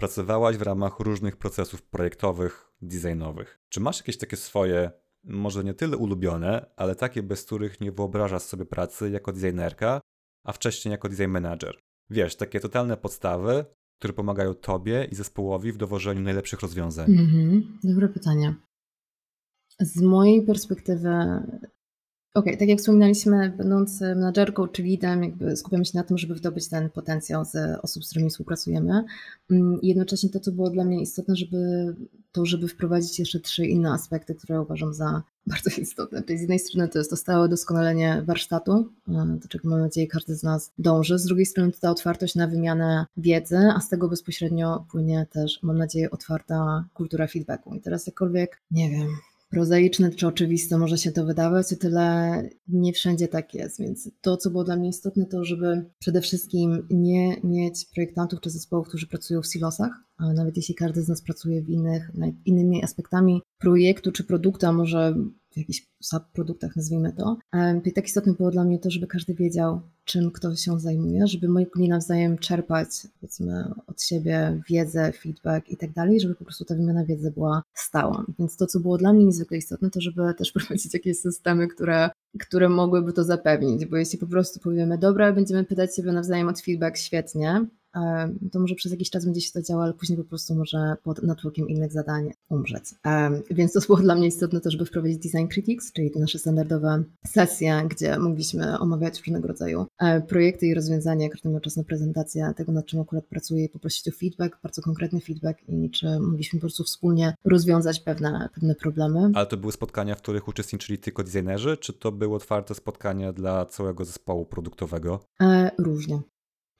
Pracowałaś w ramach różnych procesów projektowych, designowych. Czy masz jakieś takie swoje może nie tyle ulubione, ale takie, bez których nie wyobrażasz sobie pracy jako designerka, a wcześniej jako design manager. Wiesz, takie totalne podstawy, które pomagają tobie i zespołowi w dowożeniu najlepszych rozwiązań. Mhm, dobre pytanie. Z mojej perspektywy Okej, tak jak wspominaliśmy, będąc menadżerką czy lidem, jakby skupiamy się na tym, żeby wydobyć ten potencjał z osób, z którymi współpracujemy. Mm, I jednocześnie to, co było dla mnie istotne, żeby to, żeby wprowadzić jeszcze trzy inne aspekty, które uważam za bardzo istotne. Czyli z jednej strony to jest to stałe doskonalenie warsztatu, e, do czego mam nadzieję każdy z nas dąży. Z drugiej strony to ta otwartość na wymianę wiedzy, a z tego bezpośrednio płynie też, mam nadzieję, otwarta kultura feedbacku. I teraz jakkolwiek, nie wiem, prozaiczne czy oczywiste może się to wydawać, o tyle nie wszędzie tak jest. Więc to, co było dla mnie istotne, to żeby przede wszystkim nie mieć projektantów czy zespołów, którzy pracują w silosach, nawet jeśli każdy z nas pracuje w innych, innymi aspektami projektu czy produktu, a może jakichś subproduktach, nazwijmy to. I tak istotne było dla mnie to, żeby każdy wiedział, czym ktoś się zajmuje, żeby mogli nawzajem czerpać, powiedzmy, od siebie wiedzę, feedback i tak dalej, żeby po prostu ta wymiana wiedzy była stała. Więc to, co było dla mnie niezwykle istotne, to żeby też prowadzić jakieś systemy, które, które mogłyby to zapewnić, bo jeśli po prostu powiemy, dobra, będziemy pytać siebie nawzajem od feedback, świetnie, to może przez jakiś czas będzie się to działo, ale później po prostu może pod natłokiem innych zadań umrzeć. Więc to było dla mnie istotne też, żeby wprowadzić Design Critics, czyli te nasze standardowe sesje, gdzie mogliśmy omawiać różnego rodzaju e, projekty i rozwiązania, każdy miał czas na prezentację tego, nad czym akurat pracuję i poprosić o feedback, bardzo konkretny feedback i czy mogliśmy po prostu wspólnie rozwiązać pewne, pewne problemy. Ale to były spotkania, w których uczestniczyli tylko designerzy, czy to były otwarte spotkania dla całego zespołu produktowego? E, różnie.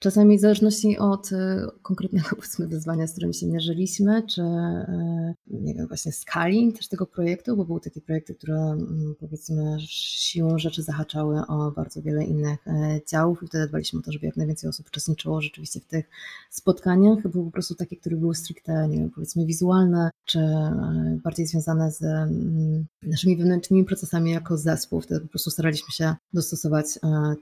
Czasami w zależności od e, konkretnego powiedzmy wyzwania, z którym się mierzyliśmy, czy e, nie wiem, właśnie skali też tego projektu, bo były takie projekty, które mm, powiedzmy siłą rzeczy zahaczały o bardzo wiele innych e, działów i wtedy dbaliśmy o to, żeby jak najwięcej osób uczestniczyło rzeczywiście w tych spotkaniach. Były po prostu takie, które były stricte, nie wiem, powiedzmy wizualne, czy bardziej związane z mm, naszymi wewnętrznymi procesami jako zespół. Wtedy po prostu staraliśmy się dostosować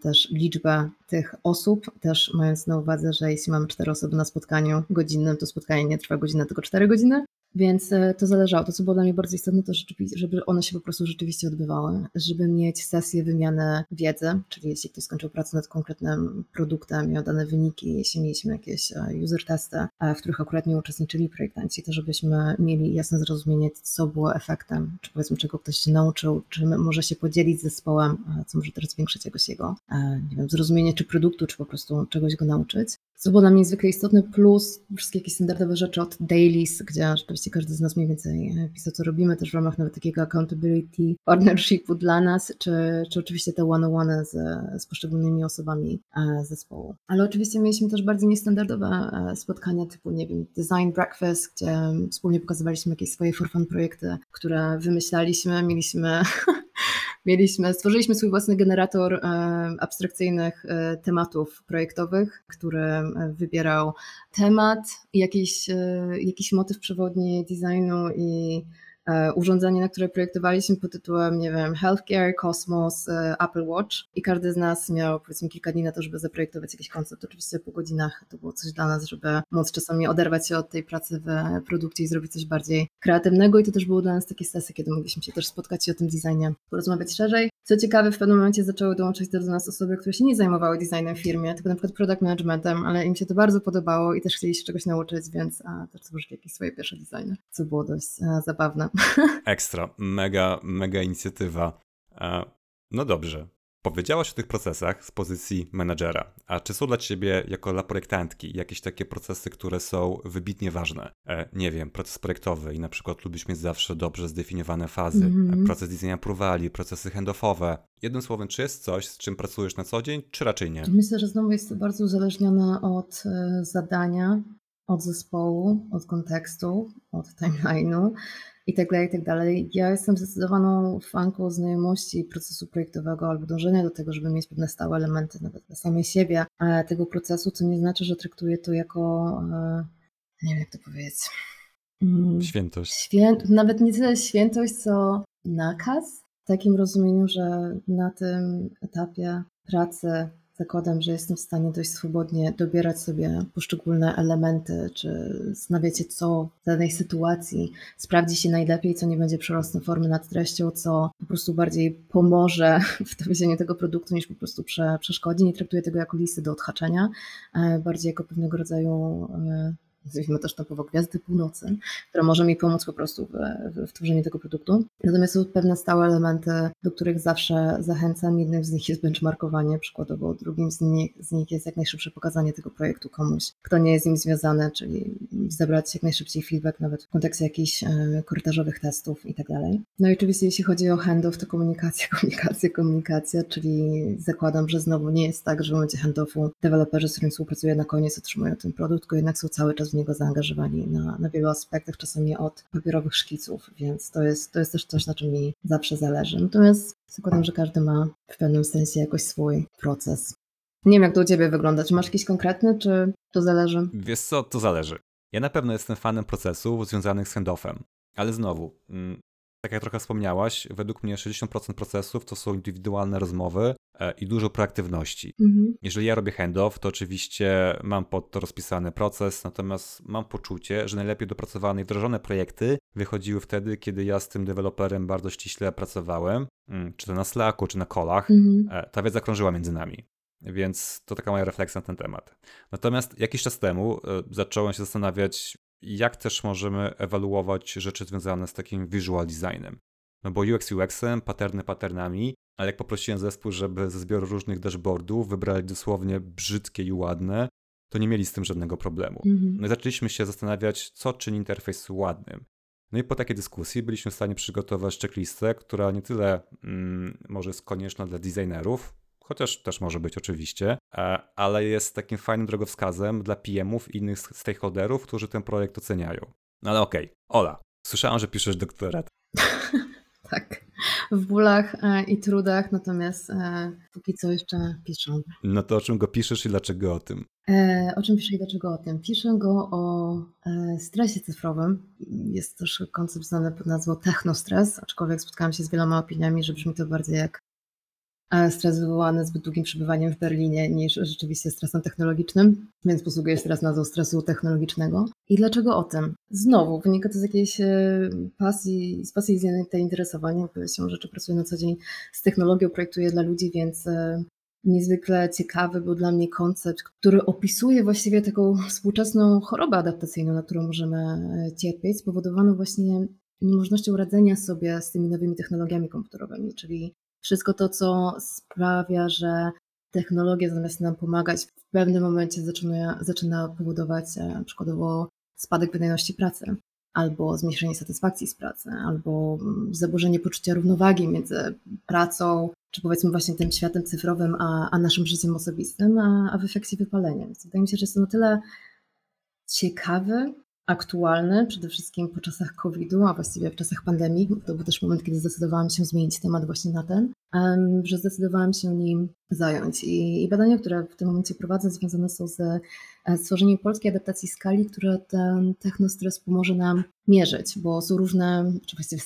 też liczbę tych osób, też mając mając na uwadze, że jeśli mamy cztery osoby na spotkaniu godzinnym, to spotkanie nie trwa godzinę, tylko cztery godziny. Więc e, to zależało. To, co było dla mnie bardzo istotne, to żeby one się po prostu rzeczywiście odbywały, żeby mieć sesję wymiany wiedzy, czyli jeśli ktoś skończył pracę nad konkretnym produktem, miał dane wyniki, jeśli mieliśmy jakieś e, user testy, e, w których akurat nie uczestniczyli projektanci, to żebyśmy mieli jasne zrozumienie, co było efektem, czy powiedzmy, czego ktoś się nauczył, czy może się podzielić z zespołem, co może też zwiększyć jakoś jego, nie wiem, zrozumienie czy produktu, czy po prostu czegoś go nauczyć co było dla mnie niezwykle istotne, plus wszystkie jakieś standardowe rzeczy od dailies, gdzie rzeczywiście każdy z nas mniej więcej pisał, co robimy, też w ramach nawet takiego accountability partnershipu dla nas, czy, czy oczywiście te one-on-one z, z poszczególnymi osobami e, zespołu. Ale oczywiście mieliśmy też bardzo niestandardowe e, spotkania typu, nie wiem, design breakfast, gdzie wspólnie pokazywaliśmy jakieś swoje for fun projekty, które wymyślaliśmy, mieliśmy mieliśmy, stworzyliśmy swój własny generator e, abstrakcyjnych e, tematów projektowych, który e, wybierał temat, jakiś, jakiś motyw przewodni designu i urządzenie, na które projektowaliśmy pod tytułem, nie wiem, Healthcare, Cosmos, e, Apple Watch i każdy z nas miał powiedzmy kilka dni na to, żeby zaprojektować jakiś koncept. Oczywiście po godzinach to było coś dla nas, żeby móc czasami oderwać się od tej pracy w produkcie i zrobić coś bardziej kreatywnego i to też było dla nas takie sesje, kiedy mogliśmy się też spotkać i o tym designie porozmawiać szerzej. Co ciekawe, w pewnym momencie zaczęły dołączyć do nas osoby, które się nie zajmowały designem w firmie, tylko na przykład product managementem, ale im się to bardzo podobało i też chcieli się czegoś nauczyć, więc a, też stworzyli jakieś swoje pierwsze designy, co było dość a, zabawne. Ekstra, mega, mega inicjatywa. No dobrze, Powiedziałaś o tych procesach z pozycji menadżera, a czy są dla ciebie jako dla projektantki jakieś takie procesy, które są wybitnie ważne? E, nie wiem, proces projektowy i na przykład lubisz mieć zawsze dobrze zdefiniowane fazy, mm -hmm. proces design approwali, procesy handoffowe. Jednym słowem, czy jest coś, z czym pracujesz na co dzień, czy raczej nie? Myślę, że znowu jest to bardzo uzależnione od e, zadania, od zespołu, od kontekstu, od timeline'u i tak dalej, i tak dalej. Ja jestem zdecydowaną fanką znajomości procesu projektowego albo dążenia do tego, żeby mieć pewne stałe elementy nawet dla samej siebie tego procesu, co nie znaczy, że traktuję to jako, e, nie wiem jak to powiedzieć. Mm, świętość. Święt, nawet nie tyle świętość, co nakaz, w takim rozumieniu, że na tym etapie pracy zakładam, że jestem w stanie dość swobodnie dobierać sobie poszczególne elementy, czy się, co w danej sytuacji sprawdzi się najlepiej, co nie będzie przerostem formy nad treścią, co po prostu bardziej pomoże w dowiezieniu tego produktu, niż po prostu prze, przeszkodzi. Nie traktuję tego jako listy do odhaczenia, e, bardziej jako pewnego rodzaju e, nazwijmy też topowo Gwiazdy Północy, która może mi pomóc po prostu w, w, w tworzeniu tego produktu. Natomiast są pewne stałe elementy, do których zawsze zachęcam. Jednym z nich jest benchmarkowanie przykładowo, drugim z nich, z nich jest jak najszybsze pokazanie tego projektu komuś, kto nie jest z nim związany, czyli zebrać jak najszybciej feedback, nawet w kontekście jakichś e, korytarzowych testów i tak dalej. No i oczywiście jeśli chodzi o handoff, to komunikacja, komunikacja, komunikacja, czyli zakładam, że znowu nie jest tak, że w momencie handoffu deweloperzy, z którymi współpracuję na koniec otrzymują ten produkt, tylko jednak są cały czas w niego zaangażowani na, na wielu aspektach, czasami od papierowych szkiców, więc to jest, to jest też coś, na czym mi zawsze zależy. Natomiast zakładam, że każdy ma w pewnym sensie jakoś swój proces. Nie wiem, jak to u Ciebie wygląda. Czy masz jakiś konkretny, czy to zależy? Wiesz co, to zależy. Ja na pewno jestem fanem procesów związanych z handoffem, ale znowu, mm, tak jak trochę wspomniałaś, według mnie 60% procesów to są indywidualne rozmowy e, i dużo proaktywności. Mhm. Jeżeli ja robię handoff, to oczywiście mam pod to rozpisany proces, natomiast mam poczucie, że najlepiej dopracowane i wdrożone projekty wychodziły wtedy, kiedy ja z tym deweloperem bardzo ściśle pracowałem, mm, czy to na Slacku, czy na kolach. Mhm. E, ta wiedza krążyła między nami. Więc to taka moja refleksja na ten temat. Natomiast jakiś czas temu e, zacząłem się zastanawiać, jak też możemy ewaluować rzeczy związane z takim visual designem. No bo UX UX-em, paterny patternami, ale jak poprosiłem zespół, żeby ze zbioru różnych dashboardów wybrali dosłownie brzydkie i ładne, to nie mieli z tym żadnego problemu. Mhm. No i zaczęliśmy się zastanawiać, co czyni interfejs ładnym. No i po takiej dyskusji byliśmy w stanie przygotować checklistę, która nie tyle mm, może jest konieczna dla designerów, chociaż też może być oczywiście, e, ale jest takim fajnym drogowskazem dla PM-ów i innych stakeholderów, którzy ten projekt oceniają. No ale okej, okay. Ola, słyszałam, że piszesz doktorat. tak, w bólach e, i trudach, natomiast e, póki co jeszcze piszę. No to o czym go piszesz i dlaczego o tym? o czym piszę i dlaczego o tym? Piszę go o stresie cyfrowym. Jest też koncept znany pod nazwą technostres, aczkolwiek spotkałam się z wieloma opiniami, że brzmi to bardziej jak stres wywołany zbyt długim przebywaniem w Berlinie niż rzeczywiście stresem technologicznym, więc posługuję się teraz nazwą stresu technologicznego. I dlaczego o tym? Znowu, wynika to z jakiejś e, pasji, z pasji i zainteresowania. Się rzeczy pracuję na co dzień z technologią, projektuję dla ludzi, więc e, niezwykle ciekawy był dla mnie koncept, który opisuje właściwie taką współczesną chorobę adaptacyjną, na którą możemy e, cierpieć, spowodowaną właśnie niemożnością radzenia sobie z tymi nowymi technologiami komputerowymi, czyli wszystko to, co sprawia, że technologia zamiast nam pomagać, w pewnym momencie zaczyna, zaczyna powodować e, przykładowo spadek wydajności pracy, albo zmniejszenie satysfakcji z pracy, albo mm, zaburzenie poczucia równowagi między pracą, czy powiedzmy właśnie tym światem cyfrowym, a, a naszym życiem osobistym, a, a w efekcie wypaleniem. Więc wydaje mi się, że jest to na tyle ciekawy aktualny, przede wszystkim po czasach COVID-u, a właściwie w czasach pandemii. To był też moment, kiedy zdecydowałam się zmienić temat właśnie na ten, że zdecydowałam się nim zająć. I, badania, które w tym momencie prowadzę, związane są z stworzeniem polskiej adaptacji skali, która ten technostres pomoże nam mierzyć, bo są różne, czy właściwie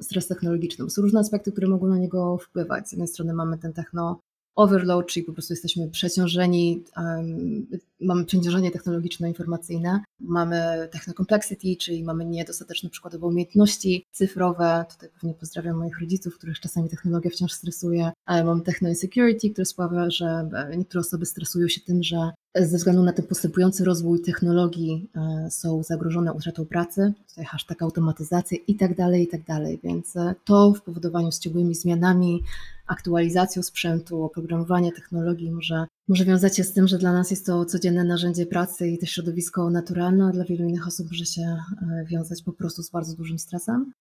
stres technologiczny, są różne aspekty, które mogą na niego wpływać. Z jednej strony mamy ten techno overload, czyli po prostu jesteśmy przeciążeni, um, mamy przeciążenie technologiczno-informacyjne, mamy techno-complexity, czyli mamy niedostateczne przykładowo umiejętności cyfrowe. Tutaj pewnie pozdrawiam moich rodziców, których czasami technologia wciąż stresuje. Mamy techno-insecurity, które sprawia, że e, niektóre osoby stresują się tym, że ze względu na ten postępujący rozwój technologii e, są zagrożone utratą pracy, tutaj hashtag automatyzacja i tak dalej, i tak dalej. Więc e, to w powodowaniu z ciągłymi zmianami, aktualizacją sprzętu, oprogramowanie technologii może, może wiązać się z tym, że dla nas jest to codzienne narzędzie pracy i to środowisko naturalne, a dla wielu innych osób może się e, wiązać po prostu z bardzo dużym stresem.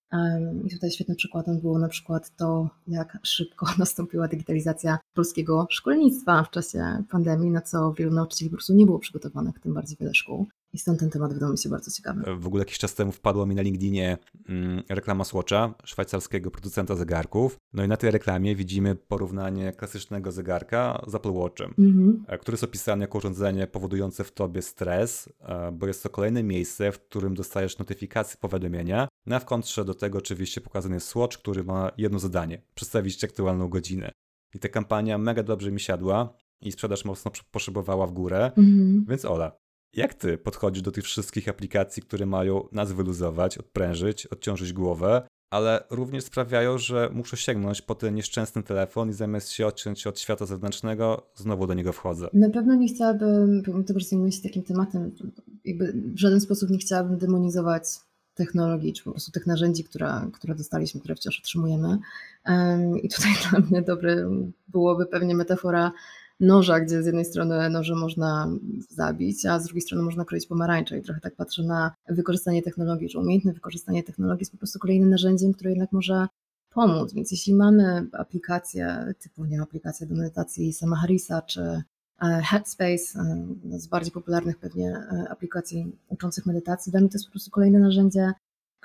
I tutaj świetnym przykładem było na przykład to, jak szybko nastąpiła digitalizacja polskiego szkolnictwa w czasie pandemii, na co wielu nauczycieli po prostu nie było przygotowanych, tym bardziej wiele szkół. I stąd ten temat wydał mi się bardzo ciekawy. W ogóle jakiś czas temu wpadła mi na LinkedInie mm, reklama Swatcha, szwajcarskiego producenta zegarków. No i na tej reklamie widzimy porównanie klasycznego zegarka z Apple Watchem, mhm. E, który jest opisany jako urządzenie powodujące w tobie stres, e, bo jest to kolejne miejsce, w którym dostajesz notyfikacje, powiadomienia. No a w kontrze do tego oczywiście pokazany jest Swatch, który ma jedno zadanie, przedstawić ci aktualną godzinę. I ta kampania mega dobrze mi siadła i sprzedaż mocno poszybowała w górę. Mhm. Więc Ola, jak ty podchodzisz do tych wszystkich aplikacji, które mają nas wyluzować, odprężyć, odciążyć głowę, ale również sprawiają, że muszę sięgnąć po ten nieszczęsny telefon i zamiast się odciąć od świata zewnętrznego, znowu do niego wchodzę. Na pewno nie chciałabym, pomimo tego, że zajmuję się takim tematem, jakby w żaden sposób nie chciałabym demonizować technologii, czy po prostu tych narzędzi, które, które dostaliśmy, które wciąż otrzymujemy. I tutaj dla mnie dobry byłoby pewnie metafora noża, gdzie z jednej strony noże można zabić, a z drugiej strony można kroić pomarańcze i trochę tak patrzę na wykorzystanie technologii, że umiejętne wykorzystanie technologii jest po prostu kolejnym narzędziem, które jednak może pomóc. Więc jeśli mamy aplikacje typu nie aplikacje do medytacji Sama Harrisa czy e, Headspace, e, z bardziej popularnych pewnie e, aplikacji uczących medytacji, dla mnie to jest po prostu kolejne narzędzie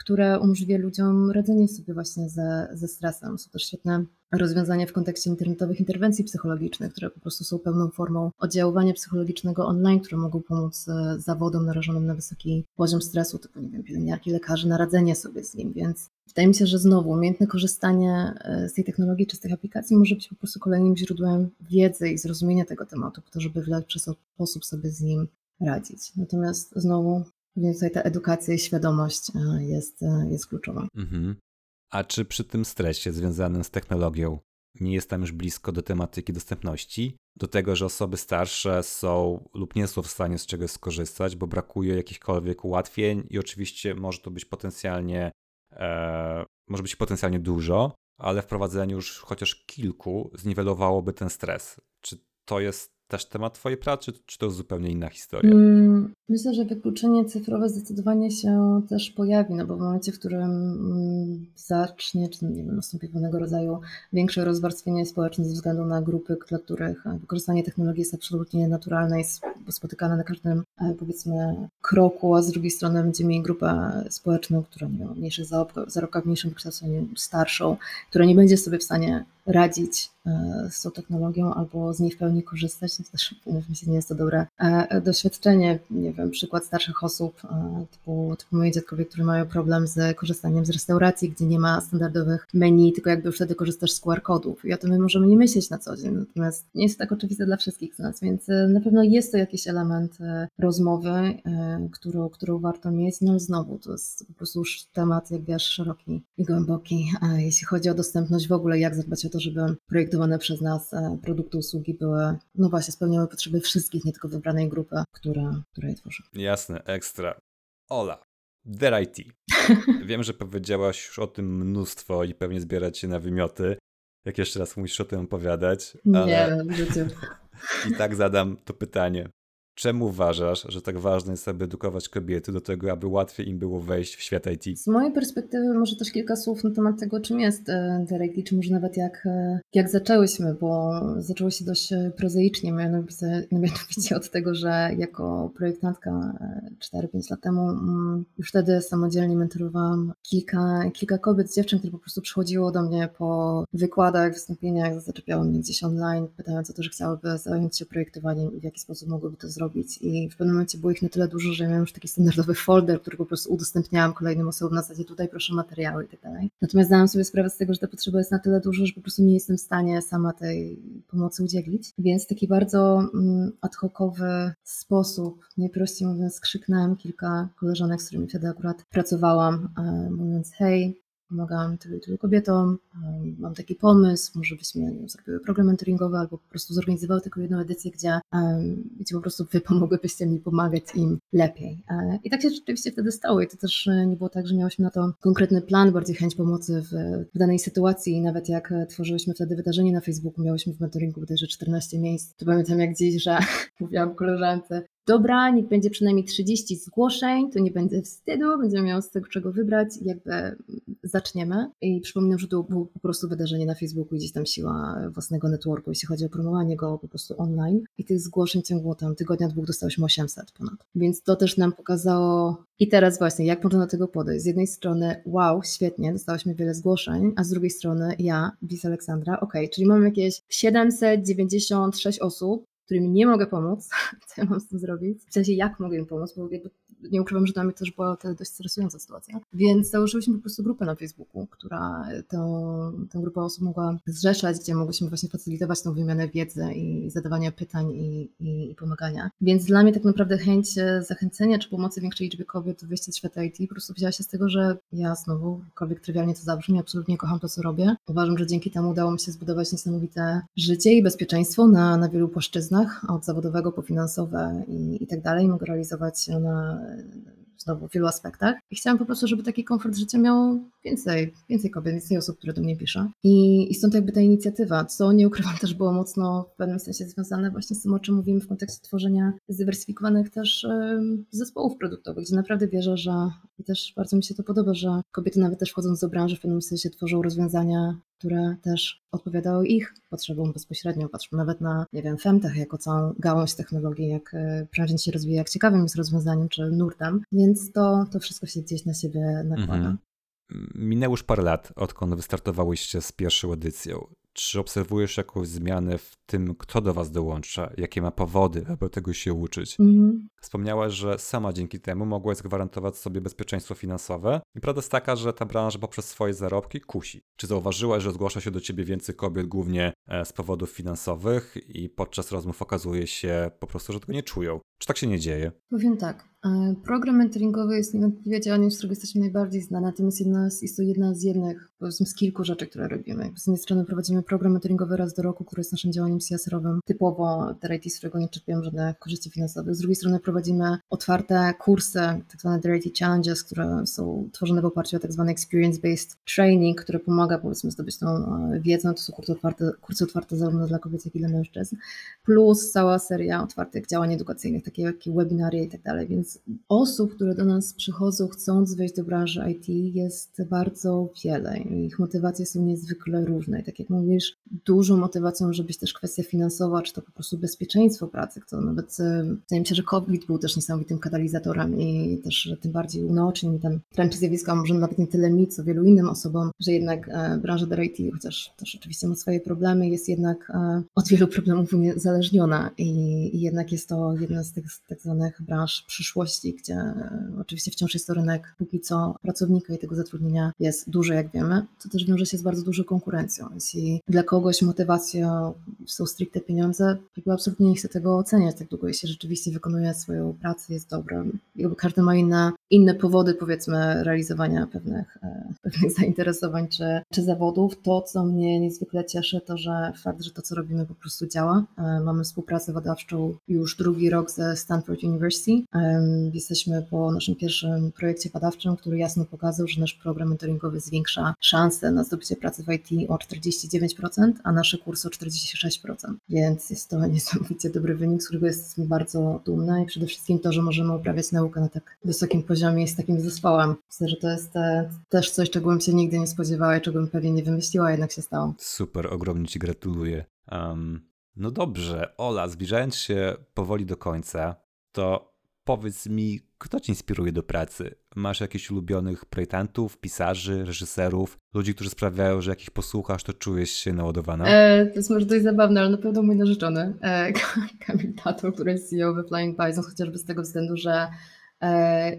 które umożliwia ludziom radzenie sobie właśnie ze, ze stresem. Są też świetne rozwiązania w kontekście internetowych interwencji psychologicznych, które po prostu są pełną formą oddziaływania psychologicznego online, które mogą pomóc e, zawodom narażonym na wysoki poziom stresu, typu nie wiem, pielęgniarki, lekarzy, na radzenie sobie z nim, więc wydaje mi się, że znowu umiejętne korzystanie e, z tej technologii czy z tych aplikacji może być po prostu kolejnym źródłem wiedzy i zrozumienia tego tematu, po to, żeby w lepszy sposób sobie z nim radzić. Natomiast znowu więc tutaj ta edukacja i świadomość e, jest, e, jest kluczowa. Mhm. A czy przy tym stresie związanym z technologią nie jest tam już blisko do tematyki dostępności? Do tego, że osoby starsze są lub nie są w stanie z czegoś skorzystać, bo brakuje jakichkolwiek ułatwień i oczywiście może to być potencjalnie, e, może być potencjalnie dużo, ale wprowadzenie już chociaż kilku zniwelowałoby ten stres. Czy to jest też temat Twojej pracy, czy, to zupełnie inna historia? Mm, myślę, że wykluczenie cyfrowe zdecydowanie się też pojawi, no bo w momencie, w którym mm, zacznie, czy nie wiem, nastąpi pewnego rodzaju większe rozwarstwienie społeczne ze względu na grupy, dla których wykorzystanie technologii jest absolutnie naturalne, jest spotykane na każdym, e, powiedzmy, kroku, a z drugiej strony będziemy mieli grupę społeczną, która nie wiem, mniejszych zarobkach, mniejszym wykształceniu, starszą, która nie będzie sobie w stanie radzić e, z tą technologią albo z niej w pełni korzystać, no to też umówmy się, nie jest to dobre e, doświadczenie. Nie wiem, przykład starszych osób, e, typu, typu moi dziadkowie, którzy mają problem z korzystaniem z restauracji, gdzie nie ma standardowych menu, tylko jakby wtedy korzystasz z QR-kodów i o tym my możemy nie myśleć na co dzień, natomiast nie jest to tak oczywiste dla wszystkich z nas, więc na pewno jest to jakiś element rozmowy, którą, którą warto mieć, no znowu to jest po prostu już temat, jak wiesz, szeroki i głęboki, jeśli chodzi o dostępność w ogóle, jak zadbać o to, żeby projektowane przez nas e, produkty, usługi były, no właśnie, spełniały potrzeby wszystkich, nie tylko wybranej grupy, która, która je tworzy. Jasne, ekstra. Ola, There IT. Wiem, że powiedziałaś już o tym mnóstwo i pewnie zbieracie na wymioty. Jak jeszcze raz musisz o tym opowiadać. Ale... Nie, w życiu. I tak zadam to pytanie. Czemu uważasz, że tak ważne jest, aby edukować kobiety do tego, aby łatwiej im było wejść w świat IT? Z mojej perspektywy może też kilka słów na temat tego, czym jest e, Derek czy może nawet jak, e, jak zaczęłyśmy, bo zaczęło się dość e, prozaicznie, mianowicie, mianowicie od tego, że jako projektantka 4-5 lat temu mm, już wtedy samodzielnie mentorowałam kilka, kilka kobiet, dziewczyn, które po prostu przychodziło do mnie po wykładach, wystąpieniach, zaczepiało mnie gdzieś online, pytając o to, że chciałyby zająć się projektowaniem i w jaki sposób mogłyby to zrobić zrobić. I w pewnym momencie było ich na tyle dużo, że miałam już taki standardowy folder, który po prostu udostępniałam kolejnym osobom na zasadzie tutaj proszę materiały i tak dalej. Natomiast zdałam sobie sprawę z tego, że ta potrzeba jest na tyle duża, że po prostu nie jestem w stanie sama tej pomocy udzielić. Więc taki bardzo mm, ad hocowy sposób, najprościej mówiąc, skrzyknęłam kilka koleżanek, z którymi wtedy akurat pracowałam, e, mówiąc hej, pomagałam tylu, tylu kobietom, mam taki pomysł, może byśmy zrobiły program mentoringowy albo po prostu zorganizowały tylko jedną edycję, gdzie, gdzie po prostu wy pomogłybyście mi pomagać im lepiej. E, I tak się rzeczywiście wtedy stało. I to też e, nie było tak, że miałyśmy na to konkretny plan, bardziej chęć pomocy w, w danej sytuacji. I nawet jak tworzyłyśmy wtedy wydarzenie na Facebooku, miałyśmy w mentoringu bodajże 14 miejsc, to pamiętam jak dziś, że mówiłam koleżance, dobra, niech będzie przynajmniej 30 zgłoszeń, to nie będzie wstydu, będziemy miały z tego czego wybrać i jakby zaczniemy. I przypominam, że to było po prostu wydarzenie na Facebooku, gdzieś tam siła własnego networku, jeśli chodzi o promowanie go po prostu online. I tych zgłoszeń w ciągu tam tygodnia, dwóch dostałyśmy 800 ponad. Więc to też nam pokazało i teraz właśnie, jak można do tego podejść? Z jednej strony, wow, świetnie, dostałyśmy wiele zgłoszeń, a z drugiej strony ja, Bis Aleksandra, ok, czyli mam jakieś 796 osób, którym nie mogę pomóc, co ja mam z tym zrobić, w sensie jak mogę im pomóc, bo jakby nie ukrywam, że dla mnie też była to dość stresująca sytuacja. Więc założyliśmy po prostu grupę na Facebooku, która tę, tę grupę osób mogła zrzeszać, gdzie mogłyśmy właśnie facylitować tą wymianę wiedzy i zadawania pytań i, i, i pomagania. Więc dla mnie tak naprawdę chęć e, zachęcenia czy pomocy większej liczby kobiet w wyjściu z świata IT po prostu wzięła się z tego, że ja znowu, jakkolwiek trywialnie to zabrzmi, absolutnie kocham to, co robię. Uważam, że dzięki temu udało mi się zbudować niesamowite życie i bezpieczeństwo na, na wielu płaszczyznach, od zawodowego po finansowe i, i tak dalej. Mogę realizować na znowu w wielu aspektach. I chciałam po prostu, żeby taki komfort życia miał więcej, więcej kobiet, więcej osób, które do mnie piszą. I, I stąd jakby ta inicjatywa, co nie ukrywam też było mocno w pewnym sensie związane właśnie z tym, o czym mówimy w kontekście tworzenia zdywersyfikowanych też zespołów produktowych, gdzie naprawdę wierzę, że i też bardzo mi się to podoba, że kobiety nawet też wchodząc do branży w pewnym sensie tworzą rozwiązania, które też odpowiadały ich potrzebom bezpośrednio. Patrzmy nawet na, nie wiem, Femtech jako całą gałąź technologii, jak e, branża się rozwija, jak ciekawym jest rozwiązaniem, czy nurtem, więc to, to wszystko się gdzieś na siebie nakłada. Mhm. Minęło już parę lat, odkąd wystartowałyście z pierwszą edycją. Czy obserwujesz jakąś zmianę w tym, kto do was dołącza, jakie ma powody, aby tego się uczyć? Mhm. Wspomniałaś, że sama dzięki temu mogłaś zagwarantować sobie bezpieczeństwo finansowe. I prawda jest taka, że ta branża poprzez swoje zarobki kusi. Czy zauważyłaś, że zgłasza się do ciebie więcej kobiet głównie e, z powodów finansowych i podczas rozmów okazuje się po prostu, że tego nie czują? Czy tak się nie dzieje? Powiem tak. E, program mentoringowy jest niewątpliwie działaniem, z którego jesteśmy najbardziej znani, natomiast jedna jest to jedna z jednych, powiedzmy z kilku rzeczy, które robimy. Z jednej strony prowadzimy program mentoringowy raz do roku, który jest naszym działaniem CSR-owym, typowo DRIT, z którego nie czerpiemy żadnych korzyści finansowych. Z drugiej strony prowadzimy otwarte kursy, tak zwane DRIT Challenges, które są tworzone w oparciu o tak zwany experience-based training, który pomaga powiedzmy zdobyć tą e, wiedzę. To są kursy otwarte, kursy otwarte zarówno dla kobiet, jak i dla mężczyzn, plus cała seria otwartych działań edukacyjnych, takie jak webinaria i tak dalej, więc osób, które do nas przychodzą chcąc wejść do branży IT jest bardzo wiele ich motywacje są niezwykle różne. I tak jak mówisz, dużą motywacją, żeby być też kwestia finansowa, czy to po prostu bezpieczeństwo pracy, to nawet e, wydaje mi się, że COVID był też niesamowitym katalizatorem i też tym bardziej unaocznił ten trend zjawiska, może nawet nie tyle mi, co wielu innym osobom, że jednak e, branża do IT, chociaż też oczywiście ma swoje problemy, jest jednak e, od wielu problemów uniezależniona i jednak jest to jedna z tych tak zwanych branż przyszłości, gdzie oczywiście wciąż jest to rynek póki co pracownika i tego zatrudnienia jest duży, jak wiemy, to też wiąże się z bardzo dużą konkurencją. Jeśli dla kogoś motywacją są stricte pieniądze, jakby absolutnie nie chcę tego oceniać tak długo, jeśli rzeczywiście wykonuje swoją pracę, jest dobrym. Jakby każdy ma inne, inne powody, powiedzmy, realizowania pewnych, e, pewnych zainteresowań czy, czy zawodów. To, co mnie niezwykle cieszy, to że fakt, że to, co robimy, po prostu działa. E, mamy współpracę badawczą już drugi rok ze Stanford University. Jesteśmy po naszym pierwszym projekcie badawczym, który jasno pokazał, że nasz program mentoringowy zwiększa szanse na zdobycie pracy w IT o 49%, a nasze kursy o 46%. 6%. Więc jest to niesamowicie dobry wynik, z którego jestem bardzo dumna i przede wszystkim to, że możemy uprawiać naukę na tak wysokim poziomie i z takim zespołem. Myślę, że to jest te, też coś, czego bym się nigdy nie spodziewała i czego bym pewnie nie wymyśliła, jednak się stało. Super, ogromnie Ci gratuluję. Um, no dobrze, Ola, zbliżając się powoli do końca, to powiedz mi, kto cię inspiruje do pracy? Masz jakichś ulubionych projektantów, pisarzy, reżyserów, ludzi, którzy sprawiają, że jak ich posłuchasz, to czujesz się naładowana? E, to jest może dość zabawne, ale na pewno mój narzeczony, e, Kamil Tato, który jest CEO we Flying Bison, chociażby z tego względu, że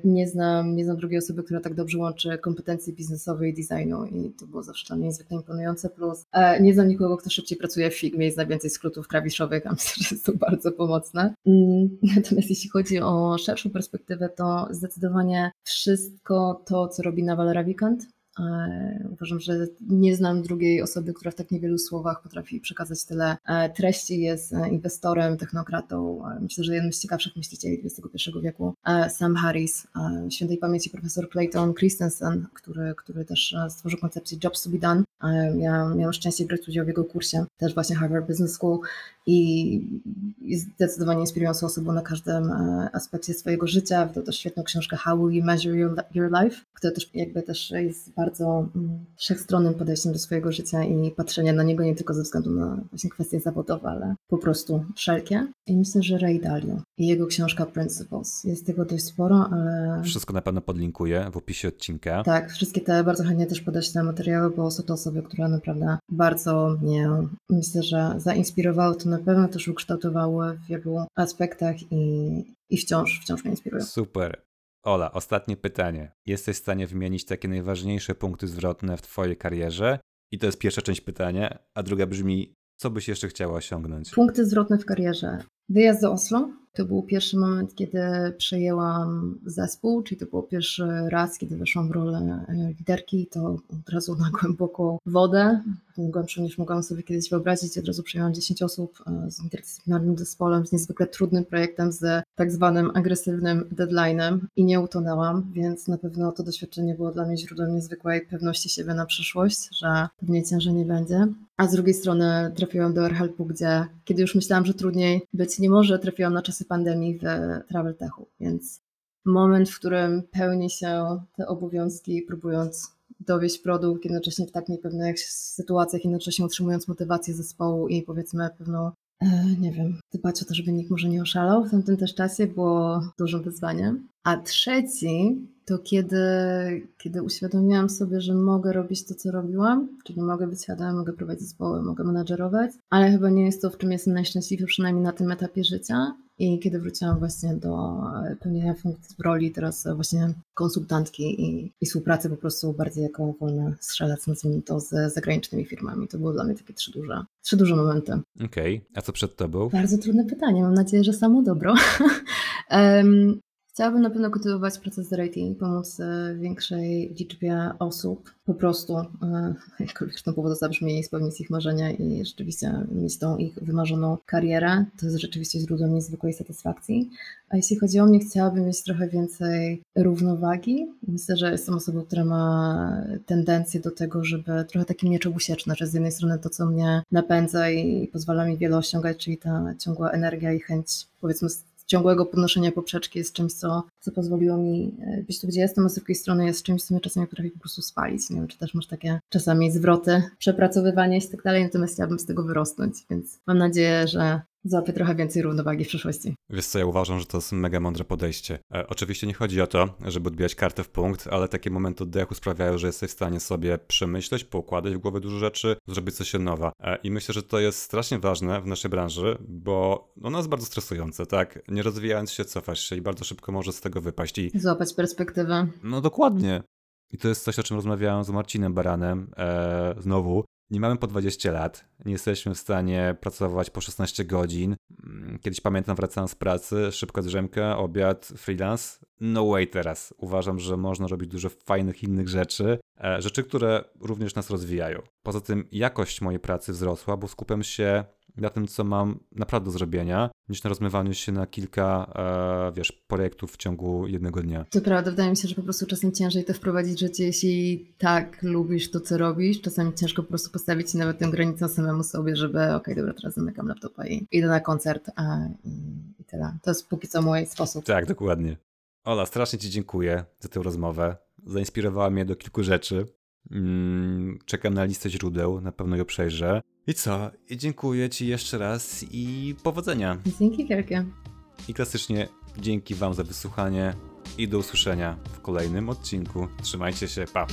nie znam, nie znam drugiej osoby, która tak dobrze łączy kompetencje biznesowe i designu i to było zawsze dla mnie niezwykle imponujące. Plus e, nie znam nikogo, kto szybciej pracuje w Figmie i zna więcej skrótów klawiszowych, a myślę, że jest to bardzo pomocne. Mm, natomiast jeśli chodzi o szerszą perspektywę, to zdecydowanie wszystko to, co robi Naval Ravikant, E, uważam, że nie znam drugiej osoby, która w tak niewielu słowach potrafi przekazać tyle e, treści. Jest e, inwestorem, technokratą. Myślę, że jednym z ciekawszych myślicieli XXI wieku. Sam Harris, świętej pamięci profesor Clayton Christensen, który, który też stworzył koncepcję Jobs to be done. Ja miałam szczęście brać udział w jego kursie, też właśnie Harvard Business School i jest zdecydowanie inspirującą osobą na każdym aspekcie swojego życia. Wydał też świetną książkę How Will You Measure Your Life, która też jakby też jest bardzo mm, wszechstronnym podejściem do swojego życia i patrzenia na niego nie tylko ze względu na właśnie kwestie zawodowe, ale po prostu wszelkie. I myślę, że Ray Dalio i jego książka Principles. Jest tego dość sporo, ale... Wszystko na pewno podlinkuję w opisie odcinka. Tak, wszystkie te bardzo chętnie też podeślę materiały, bo są to osoby, które naprawdę bardzo mnie, myślę, że zainspirowały, to na pewno też ukształtowały w wielu aspektach i, i wciąż, wciąż mnie inspirują. Super. Ola, ostatnie pytanie. Jesteś w stanie wymienić takie najważniejsze punkty zwrotne w Twojej karierze? I to jest pierwsza część pytania, a druga brzmi, co byś jeszcze chciała osiągnąć? Punkty zwrotne w karierze. Wyjazd do Oslo, to był pierwszy moment, kiedy przejęłam zespół, czyli to był pierwszy raz, kiedy weszłam w rolę liderki, to od razu na głęboką wodę, głębszą niż mogłam sobie kiedyś wyobrazić. Od razu przejęłam 10 osób e, z interdyscyplinarnym zespołem, z niezwykle trudnym projektem, z tak zwanym agresywnym deadline'em i nie utonęłam, więc na pewno to doświadczenie było dla mnie źródłem niezwykłej pewności siebie na przyszłość, że pewnie ciężej nie będzie. A z drugiej strony trafiłam do AirHelpu, gdzie kiedy już myślałam, że trudniej być nie może, trafiłam na czasy pandemii w Travel Techu, więc moment, w którym pełni się te obowiązki, próbując dowieść produkt, jednocześnie w tak niepewnych sytuacjach, jednocześnie utrzymując motywację zespołu i powiedzmy pewną, e, nie wiem, dbać o to, żeby nikt może nie oszalał w tamtym też czasie było dużym wyzwaniem. A trzeci to kiedy, kiedy uświadomiłam sobie, że mogę robić to, co robiłam, czyli mogę być headem, mogę prowadzić zespoły, mogę menadżerować, ale chyba nie jest to, w czym jestem najszczęśliwszy, przynajmniej na tym etapie życia. I kiedy wróciłam właśnie do pełnienia funkcji w roli teraz właśnie konsultantki i, i współpracy po prostu bardziej jako wolny strzelec, nazwijmy to, z zagranicznymi firmami. To były dla mnie takie trzy duże, trzy duże momenty. Okej, okay. a co przed tobą? Bardzo trudne pytanie, mam nadzieję, że samo dobro. um, Chciałabym na pewno kontynuować proces rating, pomóc e, większej liczbie osób, po prostu, e, jakkolwiek zresztą powodu zabrzmi, spełnić ich marzenia i rzeczywiście mieć tą ich wymarzoną karierę. To jest rzeczywiście źródłem niezwykłej satysfakcji. A jeśli chodzi o mnie, chciałabym mieć trochę więcej równowagi. Myślę, że jestem osobą, która ma tendencję do tego, żeby trochę taki miecz obusieczny, że z jednej strony to, co mnie napędza i pozwala mi wiele osiągać, czyli ta ciągła energia i chęć, powiedzmy, ciągłego podnoszenia poprzeczki jest czymś, co, co pozwoliło mi e, być tu, gdzie jestem, a z drugiej strony jest czymś, co mnie czasami potrafi po prostu spalić. Nie wiem, czy też masz takie czasami zwroty, przepracowywanie i tak dalej, natomiast chciałabym z tego wyrosnąć, więc mam nadzieję, że złapie trochę więcej równowagi w przyszłości. Wiesz co, ja uważam, że to jest mega mądre podejście. E, oczywiście nie chodzi o to, żeby odbijać kartę w punkt, ale takie momenty oddechu sprawiają, że jesteś w stanie sobie przemyśleć, poukładać w głowie dużo rzeczy, zrobić coś nowa. E, I myślę, że to jest strasznie ważne w naszej branży, bo ono jest bardzo stresujące, tak? Nie rozwijając się, cofasz się i bardzo szybko może z tego wypaść. I... Złapać perspektywę. No dokładnie. I to jest coś, o czym rozmawiałem z Marcinem Baranem e, znowu, nie mamy po 20 lat, nie jesteśmy w stanie pracować po 16 godzin. Mm, kiedyś pamiętam, wracałem z pracy, szybko drzemka, obiad, freelance. No way teraz. Uważam, że można robić dużo fajnych innych rzeczy, e, rzeczy, które również nas rozwijają. Poza tym jakość mojej pracy wzrosła, bo skupiam się na tym, co mam naprawdę do zrobienia, niż na rozmywaniu się na kilka, e, wiesz, projektów w ciągu jednego dnia. To prawda, wydaje mi się, że po prostu czasem ciężej to wprowadzić w życie, jeśli tak lubisz to, co robisz. Czasami ciężko po prostu postawić nawet tę granicę samemu sobie, żeby okej, okay, dobra, teraz zamykam laptopa i idę na koncert a, i, i tyle. To jest póki co mój sposób. Tak, dokładnie. Ola, strasznie Ci dziękuję za tę rozmowę. Zainspirowała mnie do kilku rzeczy. Mm, czekam na listę źródeł, na pewno ją przejrzę. I co? Dziękuję Ci jeszcze raz i powodzenia. Dzięki wielkie. I klasycznie dzięki Wam za wysłuchanie i do usłyszenia w kolejnym odcinku. Trzymajcie się, pa!